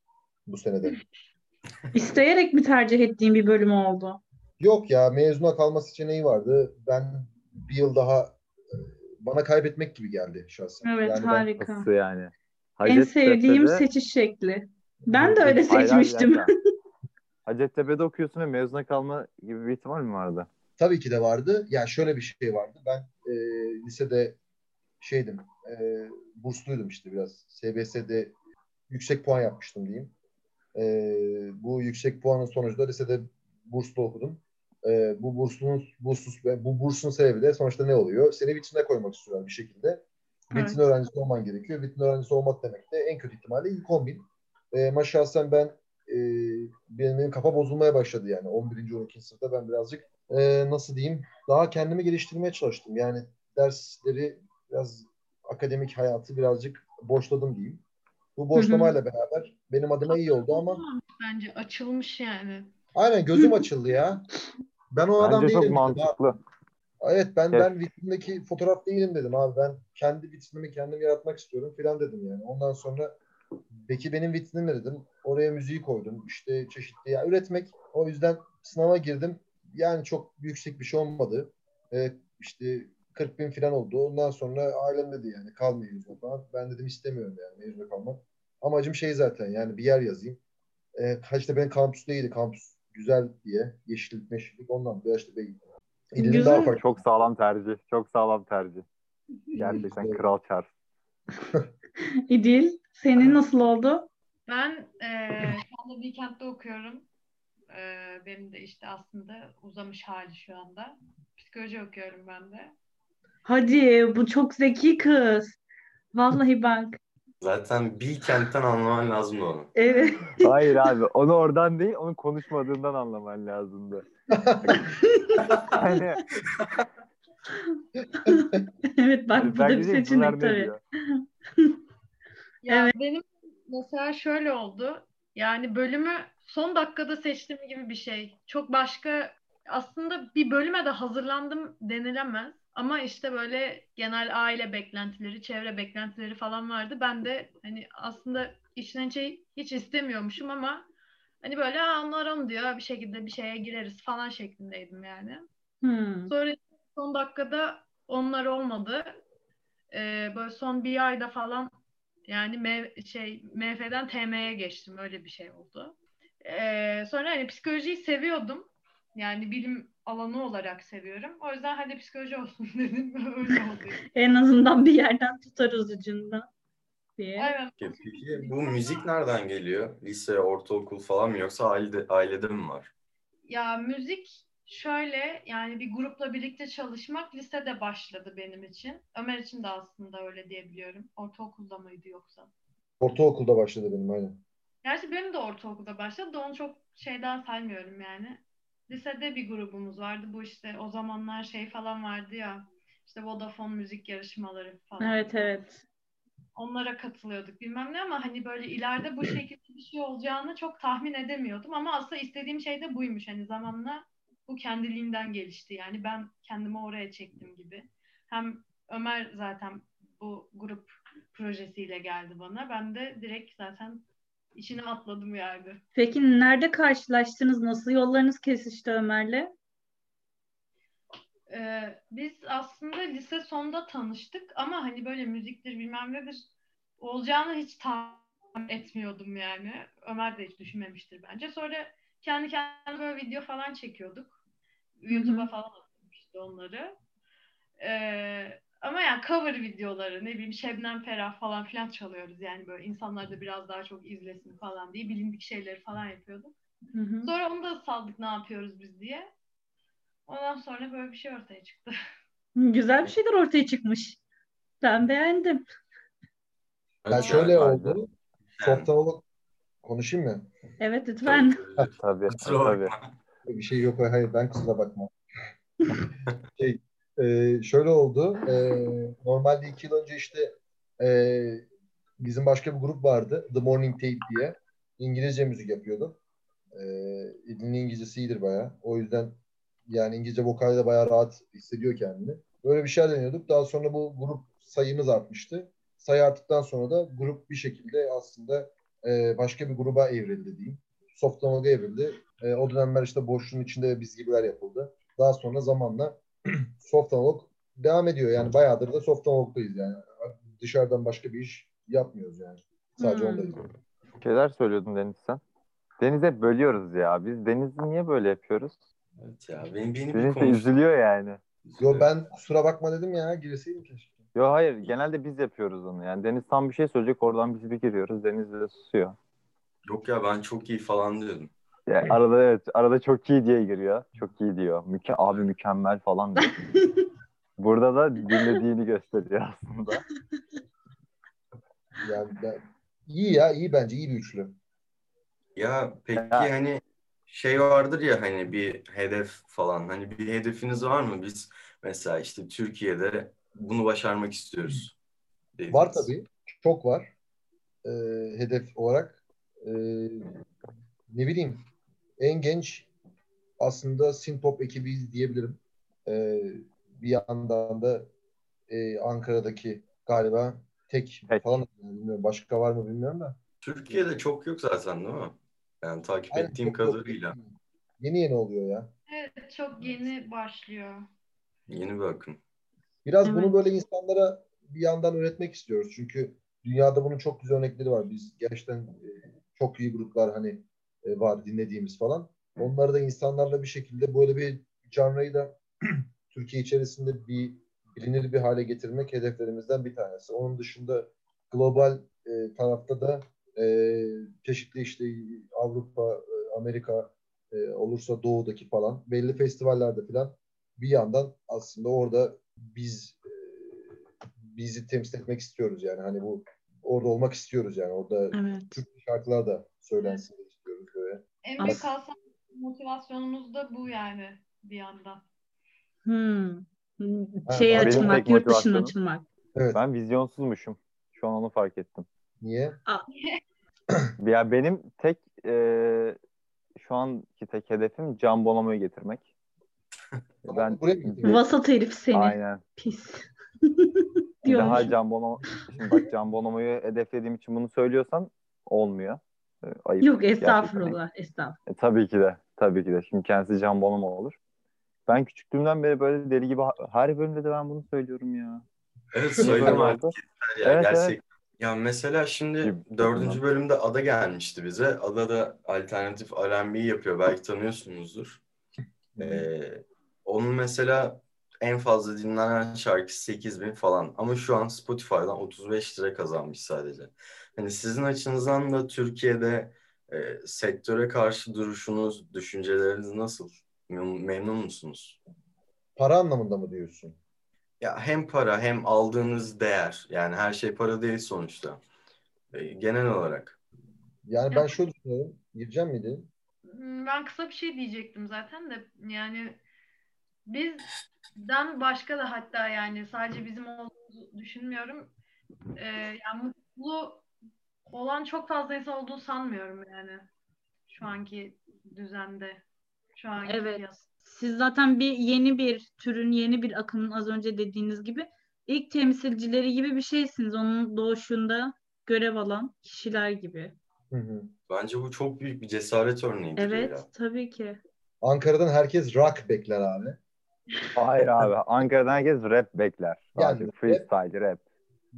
bu senede. İsteyerek mi tercih ettiğin bir bölüm oldu? Yok ya mezuna kalma seçeneği vardı. Ben bir yıl daha e, bana kaybetmek gibi geldi şahsen. Evet yani ben- harika. Nasıl yani? En Hacettepe'de- sevdiğim seçiş şekli. Ben de öyle seçmiştim. Hacettepe'de okuyorsun ve mezuna kalma gibi bir ihtimal mi vardı? Tabii ki de vardı. Ya şöyle bir şey vardı. Ben e, lisede şeydim, e, bursluydum işte biraz. SBS'de yüksek puan yapmıştım diyeyim. E, bu yüksek puanın sonucunda lisede burslu okudum. E, bu burslunun burslus, bu bursun sebebi de sonuçta ne oluyor? Seni vitrine koymak istiyorlar bir şekilde. Vitrin Evet. öğrencisi olman gerekiyor. Vitrin öğrencisi olmak demek de en kötü ihtimalle ilk 10 bin. E, maşallah ben e, benim, benim kafa bozulmaya başladı yani 11. 12. sınıfta ben birazcık e, nasıl diyeyim daha kendimi geliştirmeye çalıştım. Yani dersleri biraz akademik hayatı birazcık boşladım diyeyim. Bu boşlamayla beraber benim adıma iyi oldu ama Bence açılmış yani. aynen gözüm açıldı ya. Ben o adam Bence değilim. çok dedim. mantıklı. Evet ben Evet. ben vitrindeki fotoğraf değilim dedim abi. Ben kendi vitrinimi kendim yaratmak istiyorum filan dedim yani. Ondan sonra peki benim vitrinim ne dedim. Oraya müziği koydum. İşte çeşitli ya üretmek. O yüzden sınava girdim. Yani çok yüksek bir şey olmadı. Ee, işte 40 bin falan oldu. Ondan sonra ailem dedi yani kal mezuna falan. Ben dedim istemiyorum yani mezuna kalmak. Amacım şey zaten yani bir yer yazayım. Ee, Hacettepe'nin kampüsü değildi. Kampüs güzel diye. Yeşillik meşillik. Ondan da işte Bey. İlinin Güzel. daha farklı. Çok sağlam tercih. Çok sağlam tercih. Gerçekten kral çar. İdil, senin nasıl oldu? Ben eee şu anda Weekend'de okuyorum. Eee, benim de işte aslında uzamış hali şu anda. Psikoloji okuyorum ben de. Hadi bu çok zeki kız. Vallahi bak. Zaten Bilkent'ten anlaman lazım onu. Evet. Hayır abi onu oradan değil onun konuşmadığından anlaman lazımdı. hani Evet bak bu da bir bunlar seçenek ne tabii. Ya Evet. benim mesela şöyle oldu. Yani bölümü son dakikada seçtim gibi bir şey. Çok başka aslında bir bölüme de hazırlandım denilemez. Ama işte böyle genel aile beklentileri, çevre beklentileri falan vardı. Ben de hani aslında içten içe hiç istemiyormuşum ama hani böyle "Aa, onlar onu diyor bir şekilde bir şeye gireriz falan şeklindeydim yani. Hmm. Sonra son dakikada onlar olmadı. Ee, böyle son bir ayda falan yani M- şey MF'den TM'ye geçtim. Öyle bir şey oldu. Ee, sonra hani psikolojiyi seviyordum. Yani bilim alanı olarak seviyorum. O yüzden hadi psikoloji olsun dedim. Öyle oldu. En azından bir yerden tutarız ucundan diye. Evet. Peki bu müzik nereden geliyor? Lise, ortaokul falan mı yoksa ailede, ailede mi var? Ya müzik şöyle yani bir grupla birlikte çalışmak lisede başladı benim için. Ömer için de aslında öyle diyebiliyorum. Ortaokulda mıydı yoksa? Ortaokulda başladı benim aynen. Gerçi benim de ortaokulda başladı da onu çok şeyden saymıyorum yani. Lisede bir grubumuz vardı. Bu işte o zamanlar şey falan vardı ya. İşte Vodafone müzik yarışmaları falan. Evet evet. Onlara katılıyorduk bilmem ne ama hani böyle ileride bu şekilde bir şey olacağını çok tahmin edemiyordum. Ama aslında istediğim şey de buymuş. Hani zamanla bu kendiliğinden gelişti. Yani ben kendimi oraya çektim gibi. Hem Ömer zaten bu grup projesiyle geldi bana. Ben de direkt zaten içine atladım yani. Peki nerede karşılaştınız? Nasıl yollarınız kesişti Ömer'le? Ee, biz aslında lise sonda tanıştık ama hani böyle müziktir bilmem nedir olacağını hiç tahmin etmiyordum yani. Ömer de hiç düşünmemiştir bence. Sonra kendi kendine böyle video falan çekiyorduk. YouTube'a falan işte onları. Ee, ama yani cover videoları ne bileyim Şebnem Ferah falan filan çalıyoruz yani böyle insanlar da biraz daha çok izlesin falan diye bilindik şeyleri falan yapıyorduk. Hı hı. Sonra onu da saldık ne yapıyoruz biz diye. Ondan sonra böyle bir şey ortaya çıktı. Güzel bir şeyler ortaya çıkmış. Ben beğendim. Yani Evet, şöyle oldu. Yani, olup konuşayım mı? Evet lütfen. tabii, Tabii. Bir şey yok. Hayır ben kusura bakma. şey, e, şöyle oldu. E, normalde iki yıl önce işte e, bizim başka bir grup vardı. The Morning Tape diye. İngilizce müzik yapıyordu. E, İdil'in İngilizcesi iyidir bayağı. O yüzden yani İngilizce vokalde de bayağı rahat hissediyor kendini. Böyle bir şeyler deniyorduk. Daha sonra bu grup sayımız artmıştı. Sayı arttıktan sonra da grup bir şekilde aslında e, başka bir gruba evrildi diyeyim. Soft Analog'a evrildi. E, o dönemler işte boşluğun içinde biz gibiler yapıldı. Daha sonra zamanla Soft Analog devam ediyor. Yani bayağıdır da Soft Analog'dayız yani. Dışarıdan başka bir iş yapmıyoruz yani. Sadece Hmm. ondayız. Şeyler söylüyordun Deniz sen. Deniz hep bölüyoruz ya. Biz Deniz'i niye böyle yapıyoruz? Evet ya benim beni bir Deniz de üzülüyor yani. Yo ben kusura bakma dedim ya girseydim keşke. Yo hayır genelde biz yapıyoruz onu. Yani Deniz tam bir şey söyleyecek oradan biz bir giriyoruz. Deniz de susuyor. Yok ya ben çok iyi falan diyordum. Yani arada evet arada çok iyi diye giriyor. Çok iyi diyor. Müke abi mükemmel falan diyor. Burada da dinlediğini gösteriyor aslında. Yani ben, iyi ya iyi bence iyi bir üçlü. Ya peki Ya- hani şey vardır ya hani bir hedef falan. Hani bir hedefiniz var mı? Biz mesela işte Türkiye'de bunu başarmak istiyoruz. dediğiniz. Var tabii. Çok var. Ee, hedef olarak. Ee, ne bileyim. En genç aslında Synpop ekibiyiz diyebilirim. Ee, bir yandan da e, Ankara'daki galiba tek, Tek. falan bilmiyorum. Başka var mı bilmiyorum da. Türkiye'de çok yok zaten değil mi? Yani takip Aynen, ettiğim yok. kadarıyla. Yeni yeni oluyor ya. Evet çok yeni başlıyor. Yeni bir akım. Biraz Evet. bunu böyle insanlara bir yandan öğretmek istiyoruz. Çünkü dünyada bunun çok güzel örnekleri var. Biz gerçekten e, çok iyi gruplar hani e, var dinlediğimiz falan. Onları da insanlarla bir şekilde böyle bir canrayı da Türkiye içerisinde bir bilinir bir hale getirmek hedeflerimizden bir tanesi. Onun dışında global e, tarafta da e, çeşitli işte Avrupa, e, Amerika e, olursa doğudaki falan belli festivallerde falan bir yandan aslında orada biz e, bizi temsil etmek istiyoruz yani hani bu orada olmak istiyoruz yani orada Evet. Türk şarkılar da söylensin istiyoruz böyle. En büyük alsam motivasyonumuz da bu yani bir yandan. Hmm. Ha, Şey benim açılmak, yurt dışına açılmak. Evet. Ben vizyonsuzmuşum. Şu an onu fark ettim. Niye? Ya benim tek e, şu anki tek hedefim Can Bonomo'yu getirmek. Ben? Vasat herif seni. aynen. Pis. Daha. Can Bonomo şimdi bak Can Bonomo'yu hedeflediğim için bunu söylüyorsan olmuyor. E, Ayıp. Yok gerçekten. estağfurullah. Estağfurullah. E, tabii ki de. Tabii ki de. Şimdi kendisi Can Bonomo olur. Ben küçüklüğümden beri böyle deli gibi her bölümde de ben bunu söylüyorum ya. Evet söyleme oldu? ya Evet, gerçek. Ya mesela şimdi dördüncü bölümde Ada gelmişti bize. Ada da alternatif R&B yapıyor. Belki tanıyorsunuzdur. Ee, onun mesela en fazla dinlenen şarkısı 8000 falan. Ama şu an Spotify'dan 35 lira kazanmış sadece. Hani sizin açınızdan da Türkiye'de e, sektöre karşı duruşunuz, düşünceleriniz nasıl? Mem- Memnun musunuz? Para anlamında mı diyorsun? Ya hem para hem aldığınız değer. Yani her şey para değil sonuçta. E, genel olarak. Yani ben şöyle düşünüyorum. Gireceğim miydi? Hmm, Ben kısa bir şey diyecektim zaten de yani bizden başka da hatta yani sadece bizim olduğumuzu düşünmüyorum. Ee, yani mutlu olan çok fazla insan olduğunu sanmıyorum yani şu anki düzende. Şu anki Evet. piyasada. Siz zaten bir yeni bir türün, yeni bir akımın az önce dediğiniz gibi ilk temsilcileri gibi bir şeysiniz. Onun doğuşunda görev alan kişiler gibi. Hı hı. Bence bu çok büyük bir cesaret örneğidir Evet, ya. tabii ki. Ankara'dan herkes rock bekler abi. Hayır abi. Ankara'dan herkes rap bekler. Yani freestyle rap.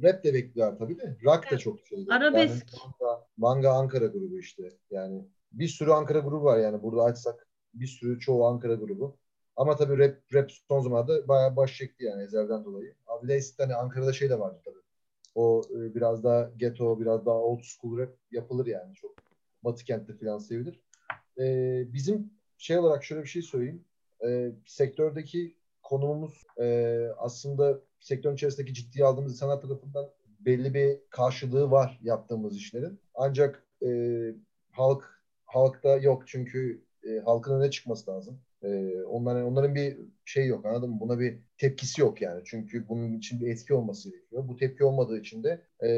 Rap de bekliyor tabii de. Rock da çok şey. Arabesk. Yani manga, manga Ankara grubu işte. Yani bir sürü Ankara grubu var yani. Burada açsak bir sürü çoğu Ankara grubu. Ama tabii rap, rap son zamanlarda bayağı baş çekti yani ezelden dolayı. Abi hani Ankara'da şey de vardı tabii. O e, biraz daha ghetto, biraz daha old school rap yapılır yani çok. Batı kentte falan sevilir. E, bizim şey olarak şöyle bir şey söyleyeyim. E, sektördeki konumumuz e, aslında sektörün içerisindeki ciddiye aldığımız insanlar tarafından belli bir karşılığı var yaptığımız işlerin. Ancak e, halk halkta yok çünkü e, halkın öne çıkması lazım. Ee, onların onların bir şey yok anladın mı? Buna bir tepkisi yok yani. Çünkü bunun için bir etki olması gerekiyor. Bu tepki olmadığı için de e,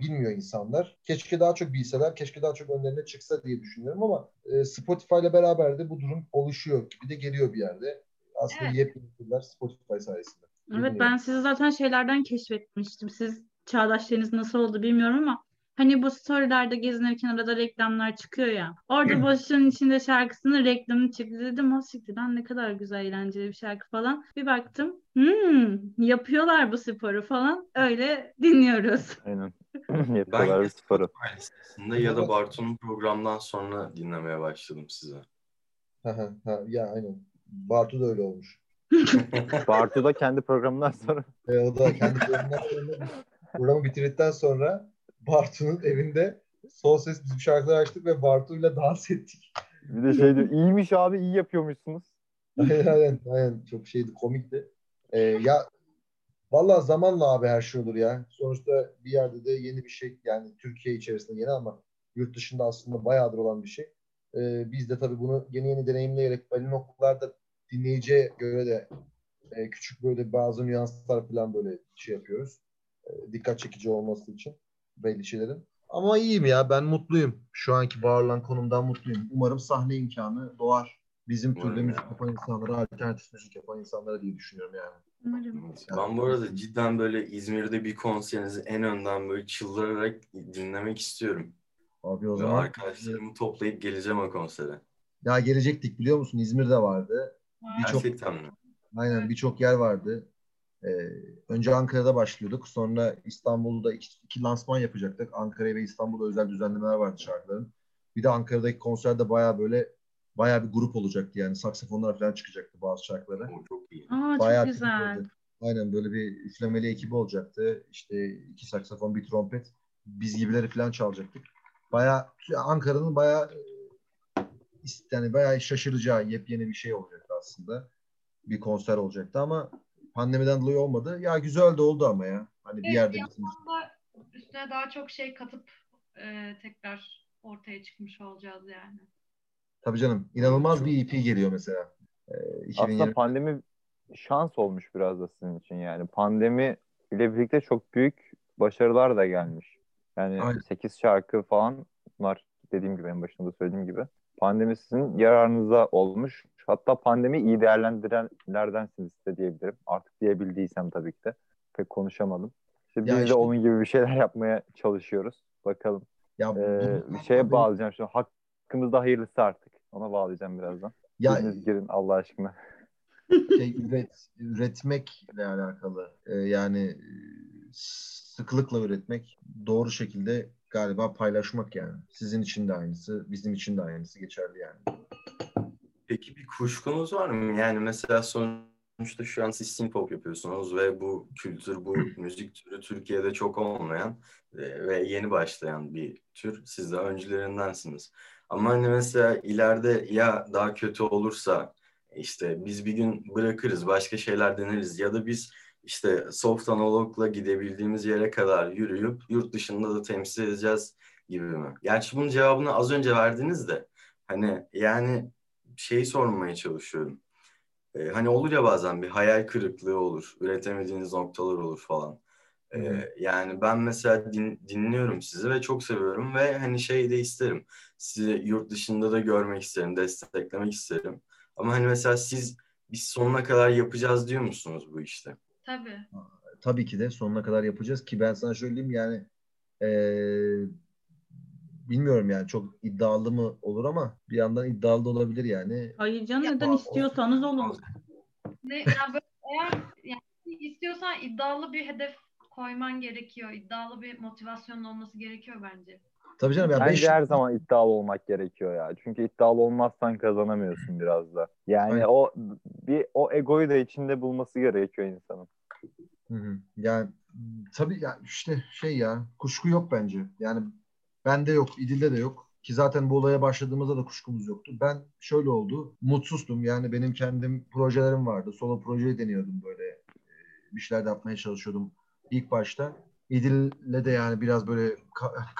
bilmiyor insanlar. Keşke daha çok bilseler, keşke daha çok önlerine çıksa diye düşünüyorum ama e, Spotify ile beraber de bu durum oluşuyor gibi de geliyor bir yerde. Aslında Evet. yepyeni türler Spotify sayesinde. Evet Bilmiyorum. ben sizi zaten şeylerden keşfetmiştim. Siz çağdaşlarınız nasıl oldu bilmiyorum ama hani bu storylerde gezinirken arada reklamlar çıkıyor ya. Orada Boşluğun içinde şarkısının reklamı çıktı. Dedim o siktirden ne kadar güzel eğlenceli bir şarkı falan. Bir baktım hmm, yapıyorlar bu sporu falan. Öyle dinliyoruz. Aynen. Yapıyorlar ya bir sporu. Listesinde ya da Bartu'nun programdan sonra dinlemeye başladım size. Ha, ha, ha, ya aynen. Bartu da öyle olmuş. Bartu da kendi programından sonra E, o da kendi programından sonra programı bitirdikten sonra Bartu'nun evinde sol ses bizim şarkılar açtık ve Bartu'yla dans ettik. bir de şey diyor iyiymiş abi iyi yapıyormuşsunuz. Aynen aynen, aynen. çok şeydi komikti. Ee, ya vallahi zamanla abi her şey olur ya. Sonuçta bir yerde de yeni bir şey yani Türkiye içerisinde yeni ama yurt dışında aslında bayağıdır olan bir şey. Ee, biz de tabii bunu yeni yeni deneyimleyerek belli noktalarda dinleyiciye göre de e, küçük böyle bazı nüanslar falan böyle şey yapıyoruz. E, dikkat çekici olması için belli şeylerin. Ama iyiyim ya ben mutluyum. Şu anki var olan konumdan mutluyum. Umarım sahne imkanı doğar. Bizim türde müzik ya. yapan insanlara, alternatif müzik yapan insanlara diye düşünüyorum yani. Umarım. Ben bu arada cidden böyle İzmir'de bir konserinizi en önden böyle çıldırarak dinlemek istiyorum. Abi o Ve zaman arkadaşlarımı toplayıp geleceğim o konsere. ya gelecektik biliyor musun? İzmir'de vardı. Birçok Gerçekten mi? aynen birçok yer vardı. Ee, önce Ankara'da başlıyorduk. Sonra İstanbul'da iki, iki lansman yapacaktık. Ankara'ya ve İstanbul'da özel düzenlemeler vardı şarkıların. Bir de Ankara'daki konserde baya böyle baya bir grup olacaktı yani. Saksafonlar falan çıkacaktı bazı şarkılara. O çok iyi. Aa Bayağı çok güzel. oldu. Aynen böyle bir üflemeli ekibi olacaktı. İşte iki saksafon, bir trompet. Biz gibileri falan çalacaktık. Bayağı Ankara'nın bayağı e, yani bayağı şaşıracağı yepyeni bir şey olacaktı aslında. Bir konser olacaktı ama pandemiden dolayı olmadı. Ya güzel de oldu ama ya. Hani bir Evet, yerde bir bizim üstüne daha çok şey katıp e, tekrar ortaya çıkmış olacağız yani. tabii canım inanılmaz bir EP geliyor mesela. Ee, Aslında 2020 pandemi şans olmuş biraz da sizin için yani. Pandemi ile birlikte çok büyük başarılar da gelmiş. Yani Aynen. 8 şarkı falan var dediğim gibi en başında da söylediğim gibi. Pandemi sizin yararınıza olmuş. Hatta pandemi iyi değerlendirenlerdensiniz de diyebilirim. Artık diyebildiysem tabii ki de. Pek konuşamadım. İşte biz Ya de işte- onun gibi bir şeyler yapmaya çalışıyoruz. Bakalım. ya Ee, bir şeye bağlayacağım şimdi. Hakkımızda hayırlısı artık. Ona bağlayacağım birazdan. ya Biriniz girin Allah aşkına. şey üret, üretmekle alakalı. Ee, yani sıklıkla üretmek, doğru şekilde galiba paylaşmak yani. Sizin için de aynısı, bizim için de aynısı geçerli yani. Peki bir kuşkunuz var mı? Yani mesela sonuçta şu an siz pop yapıyorsunuz ve bu kültür, bu müzik türü Türkiye'de çok olmayan e, ve yeni başlayan bir tür. Siz de öncülerindensiniz. Ama hani mesela ileride ya daha kötü olursa işte biz bir gün bırakırız, başka şeyler deneriz ya da biz işte soft analogla gidebildiğimiz yere kadar yürüyüp yurt dışında da temsil edeceğiz gibi mi? Gerçi bunun cevabını az önce verdiniz de hani yani şeyi sormaya çalışıyorum. Ee, hani olur ya bazen bir hayal kırıklığı olur, üretemediğiniz noktalar olur falan. Ee, yani ben mesela din- dinliyorum sizi ve çok seviyorum ve hani şey de isterim. Sizi yurt dışında da görmek isterim, desteklemek isterim. Ama hani mesela siz biz sonuna kadar yapacağız diyor musunuz bu işte? Tabii. Tabii ki de sonuna kadar yapacağız ki ben sana söyleyeyim yani eee, bilmiyorum yani çok iddialı mı olur ama bir yandan iddialı da olabilir yani. Hayır canım neden istiyorsanız olun. Ne, yani böyle eğer yani istiyorsan iddialı bir hedef koyman gerekiyor. İddialı bir motivasyonun olması gerekiyor bence. Tabii canım ya beş, Bence her zaman iddialı olmak gerekiyor ya. Çünkü iddialı olmazsan kazanamıyorsun biraz da. Yani Aynen. o bir o egoyu da içinde bulması gerekiyor insanın. Hı hı. Yani tabii ya işte şey ya kuşku yok bence. Yani bende yok, İdil'de de yok. Ki zaten bu olaya başladığımızda da kuşkumuz yoktu. Ben şöyle oldu. Mutsuzdum. Yani benim kendim projelerim vardı. Solo projeyi deniyordum böyle. e, Bir şeyler de yapmaya çalışıyordum ilk başta. İdil'le de yani biraz böyle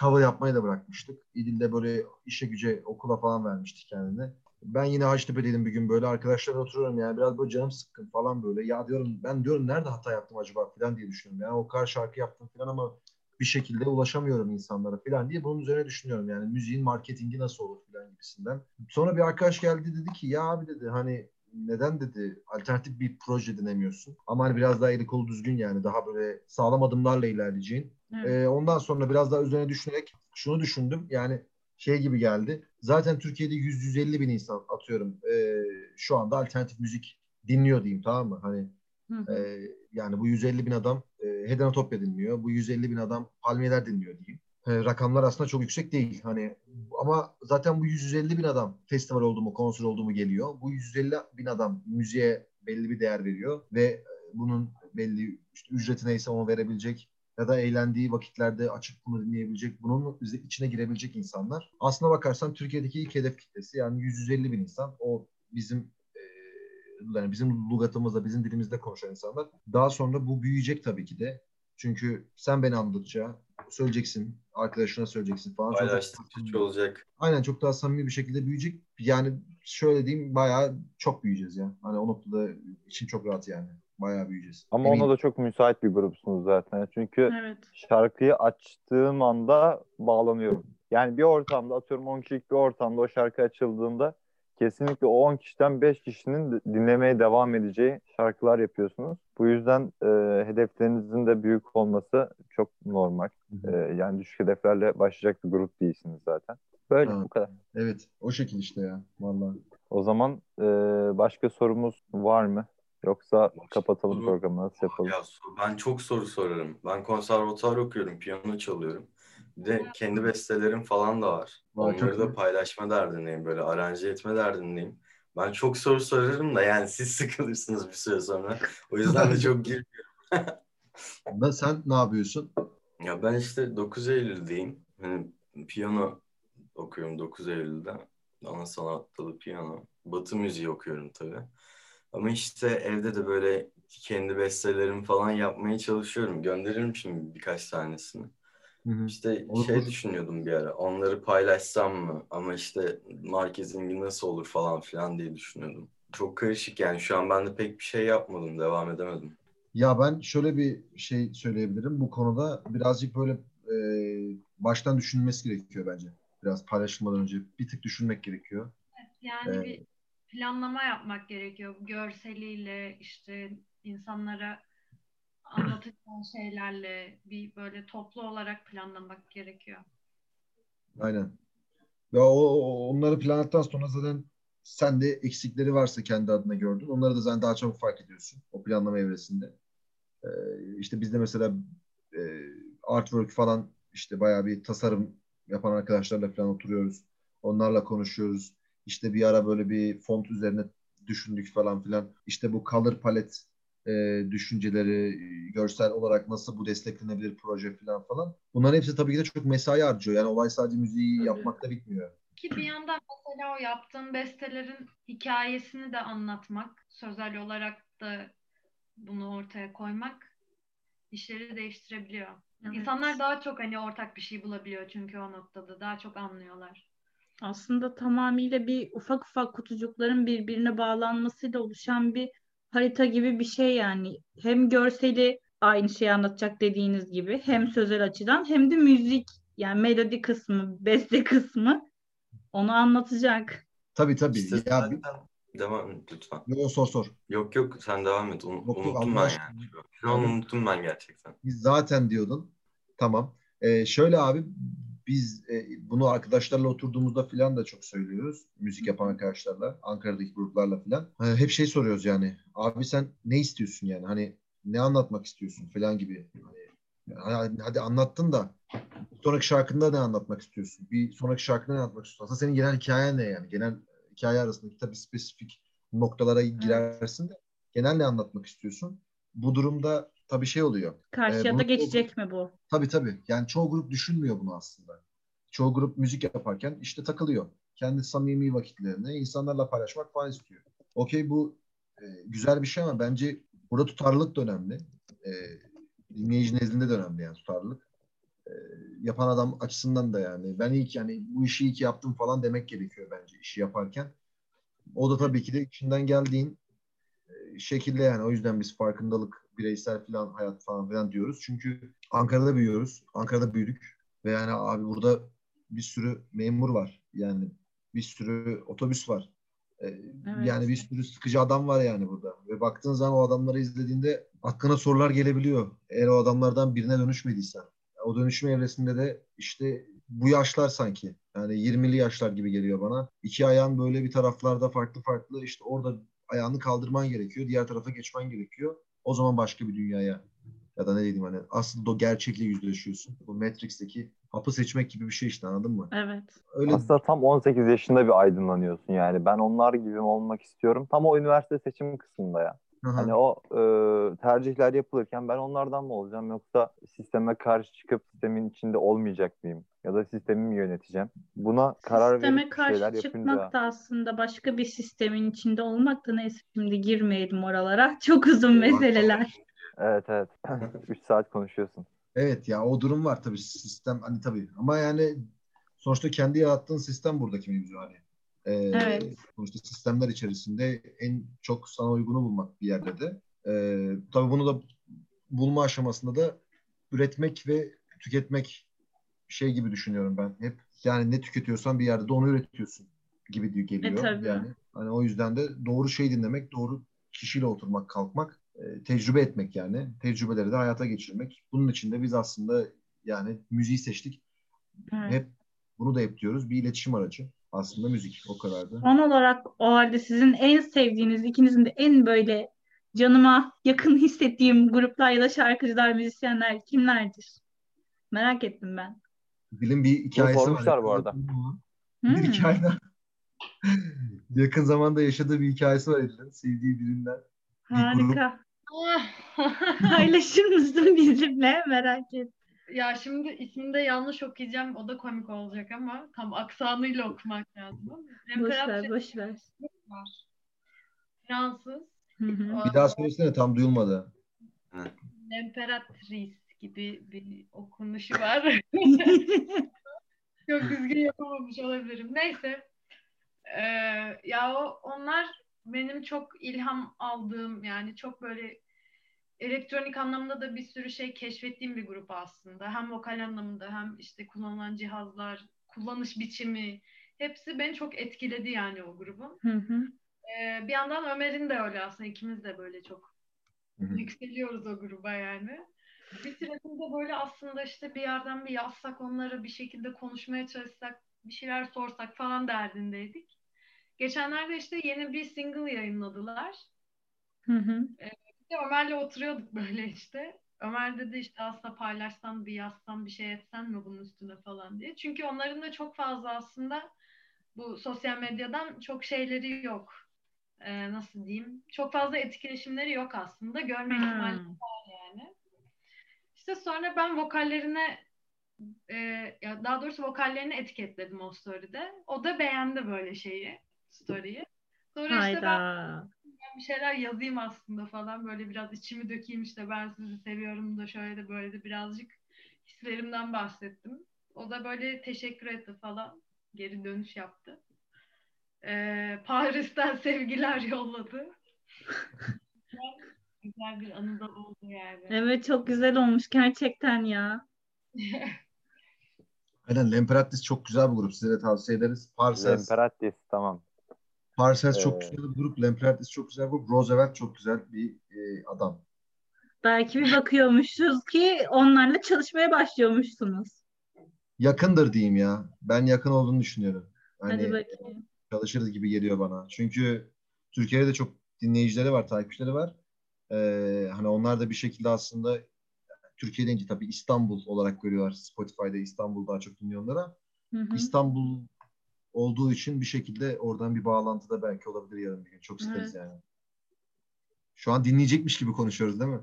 cover yapmayı da bırakmıştık. İdil'de böyle işe güce okula falan vermiştik kendine. Ben yine Hacettepe'deydim bir gün böyle arkadaşlarla oturuyorum yani biraz böyle canım sıkkın falan böyle. Ya diyorum ben diyorum nerede hata yaptım acaba falan diye düşünüyorum. Yani o kadar şarkı yaptım falan ama bir şekilde ulaşamıyorum insanlara falan diye bunun üzerine düşünüyorum. Yani müziğin marketingi nasıl olur falan gibisinden. Sonra bir arkadaş geldi dedi ki ya abi dedi hani neden dedi alternatif bir proje denemiyorsun. Ama hani biraz daha eli kolu düzgün yani daha böyle sağlam adımlarla ilerleyeceğin. Evet. Ee, ondan sonra biraz daha üzerine düşünerek şunu düşündüm. Yani şey gibi geldi. Zaten Türkiye'de 100-150 bin insan atıyorum e, şu anda alternatif müzik dinliyor diyeyim tamam mı? Hani Hı hı. e, yani bu 150 bin adam e, dinliyor. Bu 150 bin adam Palmiyeler dinliyor diyeyim. E, rakamlar aslında çok yüksek değil. Hani ama zaten bu 150 bin adam festival oldu mu, konser oldu mu geliyor. Bu 150 bin adam müziğe belli bir değer veriyor ve e, bunun belli işte ücreti neyse onu verebilecek ya da eğlendiği vakitlerde açıp bunu dinleyebilecek, bunun içine girebilecek insanlar. Aslına bakarsan Türkiye'deki ilk hedef kitlesi yani 150 bin insan. O bizim yani bizim lugatımızda, bizim dilimizde konuşan insanlar. Daha sonra bu büyüyecek tabii ki de. Çünkü sen beni anlatınca söyleyeceksin, arkadaşına söyleyeceksin falan. Çok- Paylaştıkça olacak. Aynen çok daha samimi bir şekilde büyüyecek. Yani şöyle diyeyim bayağı çok büyüyeceğiz ya. Hani o noktada için çok rahat yani. Bayağı büyüyeceğiz. Ama Eminim. ona da çok müsait bir grupsunuz zaten. Çünkü Evet. şarkıyı açtığım anda bağlanıyorum. Yani bir ortamda atıyorum 10 kişilik bir ortamda o şarkı açıldığında kesinlikle o 10 kişiden 5 kişinin dinlemeye devam edeceği şarkılar yapıyorsunuz. Bu yüzden e, hedeflerinizin de büyük olması çok normal. Hı E, yani düşük hedeflerle başlayacak bir grup değilsiniz zaten. Böyle Evet. bu kadar. Evet o şekil işte ya. Vallahi. O zaman e, başka sorumuz var mı? Yoksa kapatalım soru- programı nasıl yapalım? Ya ben çok soru sorarım. Ben konservatuar okuyorum, piyano çalıyorum. De kendi bestelerim falan da var. Çok Onları da paylaşma derdindeyim, böyle aranje etme derdindeyim. Ben çok soru sorarım da yani siz sıkılırsınız bir süre sonra. O yüzden de çok gir. Da sen ne yapıyorsun? Ya ben işte 9 Eylül'deyim. Hani piyano okuyorum 9 Eylül'de. Ana sanat dalı piyano. Batı müziği okuyorum tabii. Ama işte evde de böyle kendi bestelerimi falan yapmaya çalışıyorum. Gönderirim şimdi birkaç tanesini. Hı hı. İşte Olur, şey olur. düşünüyordum bir ara. Onları paylaşsam mı? Ama işte marketingi nasıl olur falan filan diye düşünüyordum. Çok karışık yani. Şu an ben de pek bir şey yapmadım. Devam edemedim. Ya ben şöyle bir şey söyleyebilirim. Bu konuda birazcık böyle e, baştan düşünülmesi gerekiyor bence. Biraz paylaşılmadan önce bir tık düşünmek gerekiyor. Yani Evet. bir planlama yapmak gerekiyor. Görseliyle işte insanlara anlatacağın şeylerle bir böyle toplu olarak planlamak gerekiyor. Aynen. Ya o, onları planladıktan sonra zaten sen de eksikleri varsa kendi adına gördün. Onları da zaten daha çabuk fark ediyorsun o planlama evresinde. Ee, işte bizde mesela e, artwork falan işte bayağı bir tasarım yapan arkadaşlarla falan oturuyoruz. Onlarla konuşuyoruz. İşte bir ara böyle bir font üzerine düşündük falan filan. İşte bu color palette e, düşünceleri görsel olarak nasıl bu desteklenebilir proje falan falan. Bunların hepsi tabii ki de çok mesai harcıyor. Yani olay sadece müziği Tabii. yapmakta bitmiyor. Ki bir yandan mesela o yaptığın bestelerin hikayesini de anlatmak, sözel olarak da bunu ortaya koymak işleri değiştirebiliyor. Evet. İnsanlar daha çok hani ortak bir şey bulabiliyor çünkü o noktada daha çok anlıyorlar. Aslında tamamıyla bir ufak ufak kutucukların birbirine bağlanmasıyla oluşan bir harita gibi bir şey yani. Hem görseli aynı şeyi anlatacak dediğiniz gibi hem sözel açıdan hem de müzik yani melodi kısmı, beste kısmı onu anlatacak. Tabii tabii. İşte ya zaten devam et lütfen. Yo, sor sor. Yok yok sen devam et. Un- Yok, yok, unuttum Allah ben aşkına. yani. Şu an unuttum ben gerçekten. Biz zaten diyordun. Tamam. Ee, şöyle abi biz e, bunu arkadaşlarla oturduğumuzda filan da çok söylüyoruz. Müzik yapan arkadaşlarla, Ankara'daki gruplarla filan. Ee, hep şey soruyoruz yani. Abi sen ne istiyorsun yani? Hani ne anlatmak istiyorsun filan gibi. Hani, hadi, anlattın da sonraki şarkında ne anlatmak istiyorsun? Bir sonraki şarkında ne anlatmak istiyorsun? Aslında senin genel hikayen ne yani? Genel hikaye arasındaki tabii spesifik noktalara girersin de genel ne anlatmak istiyorsun? Bu durumda tabii şey oluyor. Karşıya bunu- da geçecek mi bu? Tabii tabii. Yani çoğu grup düşünmüyor bunu aslında. Çoğu grup müzik yaparken işte takılıyor. Kendi samimi vakitlerini insanlarla paylaşmak falan istiyor. Okey bu e, güzel bir şey ama bence burada tutarlılık da önemli. E, dinleyici nezdinde de önemli yani tutarlılık. E, yapan adam açısından da yani ben ilk yani bu işi iyi ki yaptım falan demek gerekiyor bence işi yaparken. O da tabii ki de içinden geldiğin e, şekilde yani. O yüzden biz farkındalık, bireysel falan hayat falan filan diyoruz. Çünkü Ankara'da büyüyoruz. Ankara'da büyüdük. Ve yani abi burada bir sürü memur var. Yani bir sürü otobüs var. Ee, Evet. Yani bir sürü sıkıcı adam var yani burada. Ve baktığın zaman o adamları izlediğinde aklına sorular gelebiliyor. Eğer o adamlardan birine dönüşmediysen. O dönüşüm evresinde de işte bu yaşlar sanki. Yani 20'li yaşlar gibi geliyor bana. İki ayağın böyle bir taraflarda farklı farklı işte orada ayağını kaldırman gerekiyor. Diğer tarafa geçmen gerekiyor. O zaman başka bir dünyaya ya da ne diyeyim hani aslında o gerçekle yüzleşiyorsun. Bu Matrix'teki hapı seçmek gibi bir şey işte anladın mı? Evet. Öyle Aslında tam 18 yaşında bir aydınlanıyorsun yani. Ben onlar gibi olmak istiyorum. Tam o üniversite seçim kısmında ya. Aha. Hani o e, tercihler yapılırken ben onlardan mı olacağım yoksa sisteme karşı çıkıp sistemin içinde olmayacak mıyım? Ya da sistemi mi yöneteceğim? Buna karar Sisteme verip bir şeyler karşı yapınca çıkmak da aslında başka bir sistemin içinde olmak da neyse şimdi girmeyelim oralara. Çok uzun meseleler. evet evet 3 saat konuşuyorsun. Evet ya o durum var tabii sistem hani tabii ama yani sonuçta kendi yarattığın sistem buradaki mevzu hani. Ee, Evet. Sonuçta sistemler içerisinde en çok sana uygunu bulmak bir yerde de. Ee, tabii bunu da bulma aşamasında da üretmek ve tüketmek şey gibi düşünüyorum ben. Hep yani ne tüketiyorsan bir yerde de onu üretiyorsun gibi diyor- geliyor. E, tabii. yani hani o yüzden de doğru şey dinlemek, doğru kişiyle oturmak, kalkmak, e, tecrübe etmek yani. Tecrübeleri de hayata geçirmek. Bunun için de biz aslında yani müziği seçtik. Evet. Hep bunu da hep diyoruz. Bir iletişim aracı. Aslında müzik o kadar da. Son olarak o halde sizin en sevdiğiniz, ikinizin de en böyle canıma yakın hissettiğim gruplar ya da şarkıcılar, müzisyenler kimlerdir? Merak ettim ben. Bilin bir hikayesi var. sormuşlar bu arada. Bir Hmm, hikayeden yakın zamanda yaşadığı bir hikayesi var Edil'in. Sevdiği birinden. harika. Paylaşır mısın bizimle? Merak ettim. Ya şimdi ismini de yanlış okuyacağım. O da komik olacak ama tam aksanıyla okumak lazım. ama. Boş ver, Emperatrice boş ver. var. Fransız. Hı hı. Bir daha söylesene tam duyulmadı. Emperatrice gibi bir okunuşu var. Çok düzgün yapamamış olabilirim. Neyse. Ee, ya o, onlar benim çok ilham aldığım yani çok böyle elektronik anlamda da bir sürü şey keşfettiğim bir grup aslında. Hem vokal anlamında hem işte kullanılan cihazlar, kullanış biçimi hepsi beni çok etkiledi yani o grubun. Hı hı. Ee, bir yandan Ömer'in de öyle aslında ikimiz de böyle çok Hı hı. yükseliyoruz o gruba yani. Bir süresinde böyle aslında işte bir yerden bir yazsak onlara bir şekilde konuşmaya çalışsak bir şeyler sorsak falan derdindeydik. Geçenlerde işte yeni bir single yayınladılar. Hı hı. De Ömer'le oturuyorduk böyle işte. Ömer dedi işte aslında paylaşsan bir yazsan bir şey etsen mi bunun üstüne falan diye. Çünkü onların da çok fazla aslında bu sosyal medyadan çok şeyleri yok. Ee, nasıl diyeyim? Çok fazla etkileşimleri yok aslında. Görme ihtimali Hmm. yani. İşte sonra ben vokallerine e, ya daha doğrusu vokallerini etiketledim o story'de. O da beğendi böyle şeyi, story'yi. Sonra işte ben Hayda. Bir şeyler yazayım aslında falan böyle biraz içimi dökeyim işte ben sizi seviyorum da şöyle de böyle de birazcık hislerimden bahsettim. O da böyle teşekkür etti falan. Geri dönüş yaptı. Ee, Paris'ten sevgiler yolladı. Güzel bir anı da oldu yani. Evet çok güzel olmuş gerçekten ya. Aynen Lemperatis çok güzel bir grup. Size de tavsiye ederiz. Parcels. Lemperatis tamam. Parcels çok Ee, güzel bir grup. Lemperatis çok güzel bir grup. Roosevelt çok güzel bir e, adam. Belki bir bakıyormuşuz ki onlarla çalışmaya başlıyormuşsunuz. Yakındır diyeyim ya. Ben yakın olduğunu düşünüyorum. Hadi Hani bakayım. çalışırız gibi geliyor bana. Çünkü Türkiye'de de çok dinleyicileri var, takipçileri var. Ee, hani onlar da bir şekilde aslında Türkiye deyince tabii İstanbul olarak görüyorlar. Spotify'da İstanbul daha çok dinliyor onlara. Hı hı. İstanbul olduğu için bir şekilde oradan bir bağlantı da belki olabilir yarın bir gün. Çok isteriz Evet. yani. Şu an dinleyecekmiş gibi konuşuyoruz değil mi?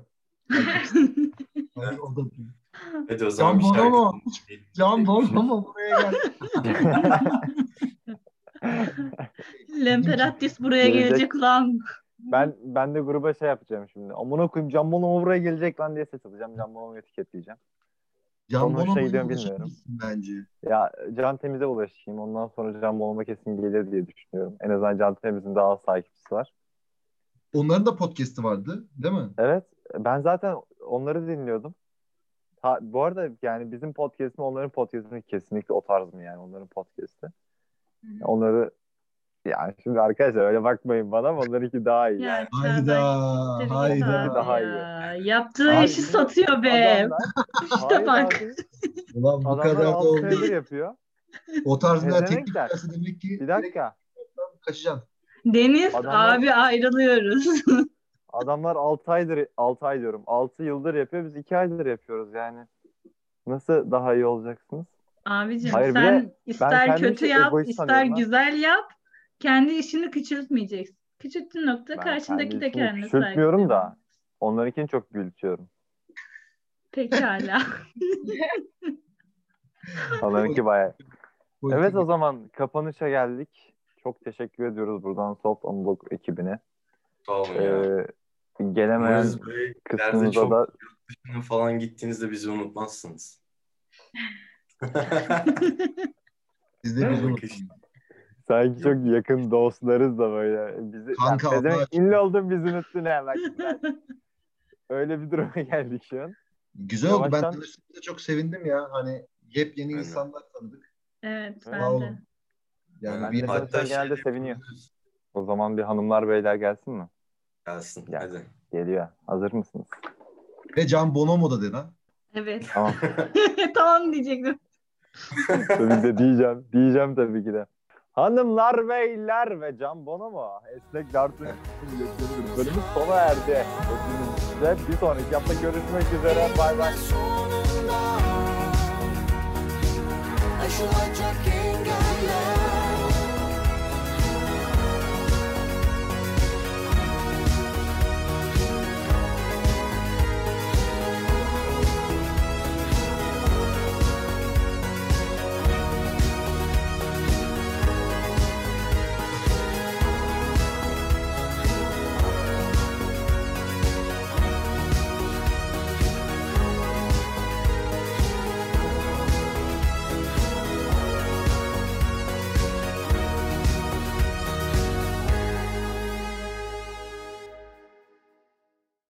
Yani o da Hadi o zaman Can Bonomo. Can Bonomo buraya gel. Lemperatis buraya Gelecek. gelecek lan. ben ben de gruba şey yapacağım şimdi. Amına koyayım Can Bonomo buraya gelecek lan diye ses atacağım. Can Bonomo'yu etiketleyeceğim. Can Bonomo'ya gidiyor mu bilmiyorum. bence. Ya Can Temiz'e ulaşayım. Ondan sonra Can Bonomo kesin gelir diye düşünüyorum. En azından Can Temiz'in daha az takipçisi var. Onların da podcast'i vardı değil mi? Evet. Ben zaten onları dinliyordum. Ha, bu arada yani bizim podcast mi onların podcast mi kesinlikle o tarz mı yani onların podcast'i. Onları yani şimdi arkadaşlar öyle bakmayın bana ama onlarınki daha iyi. Ya Yani. Hayda, Çağdaş, hayda. Daha ya. Yaptığı Abi, işi satıyor be. Adamlar, İşte bak. abi, Ulan bu adamlar kadar da 6 oldu. yapıyor. O tarzda teklif ederse demek ki Bir dakika. kaçacaksın. Deniz Adamlar- abi ayrılıyoruz. Adamlar 6 aydır 6 ay diyorum. 6 yıldır yapıyor. Biz 2 aydır yapıyoruz yani. Nasıl daha iyi olacaksınız? Abicim Hayır, sen ister kötü yap, ister güzel yap. Kendi işini küçültmeyeceksin. Küçülttüğün nokta Ben karşındaki kendi de kendine saygı küçültmüyorum da. Onlarınkini çok büyütüyorum. Pekala. Onlarınki bayağı. Evet o zaman kapanışa geldik. Çok teşekkür ediyoruz buradan Soft Unblock ekibine. Sağ olun ya. Ee, gelemeyen Umarız böyle ileride kısmımıza çok da yurt dışına falan gittiğinizde bizi unutmazsınız. Biz de bizi unutmayın. Sanki çok yakın dostlarız da böyle. Bizi, Kanka, yani Allah- ünlü oldun bizi unuttun ha bak. Öyle bir duruma geldik şu an. Güzel oldu. Ben tanıştığımda çok sevindim ya. Hani yepyeni Aynen. insanlar tanıdık. evet ben Sağ de. olun. Yani Ben bir de- Hatta genelde şey seviniyor. O zaman bir hanımlar beyler gelsin mi? Gelsin. Gel. Hadi. Geliyor. Hazır mısınız? ve Can Bonomo da dedi ha. Evet. Tamam. tamam diyecektim. tabii de diyeceğim. Diyeceğim tabii ki de. Hanımlar beyler ve Can Bono mu? Esnek Dartun bölümü sona erdi. Hepinizle bir sonraki hafta görüşmek üzere. Bay bay. sonunda aşılacak engeller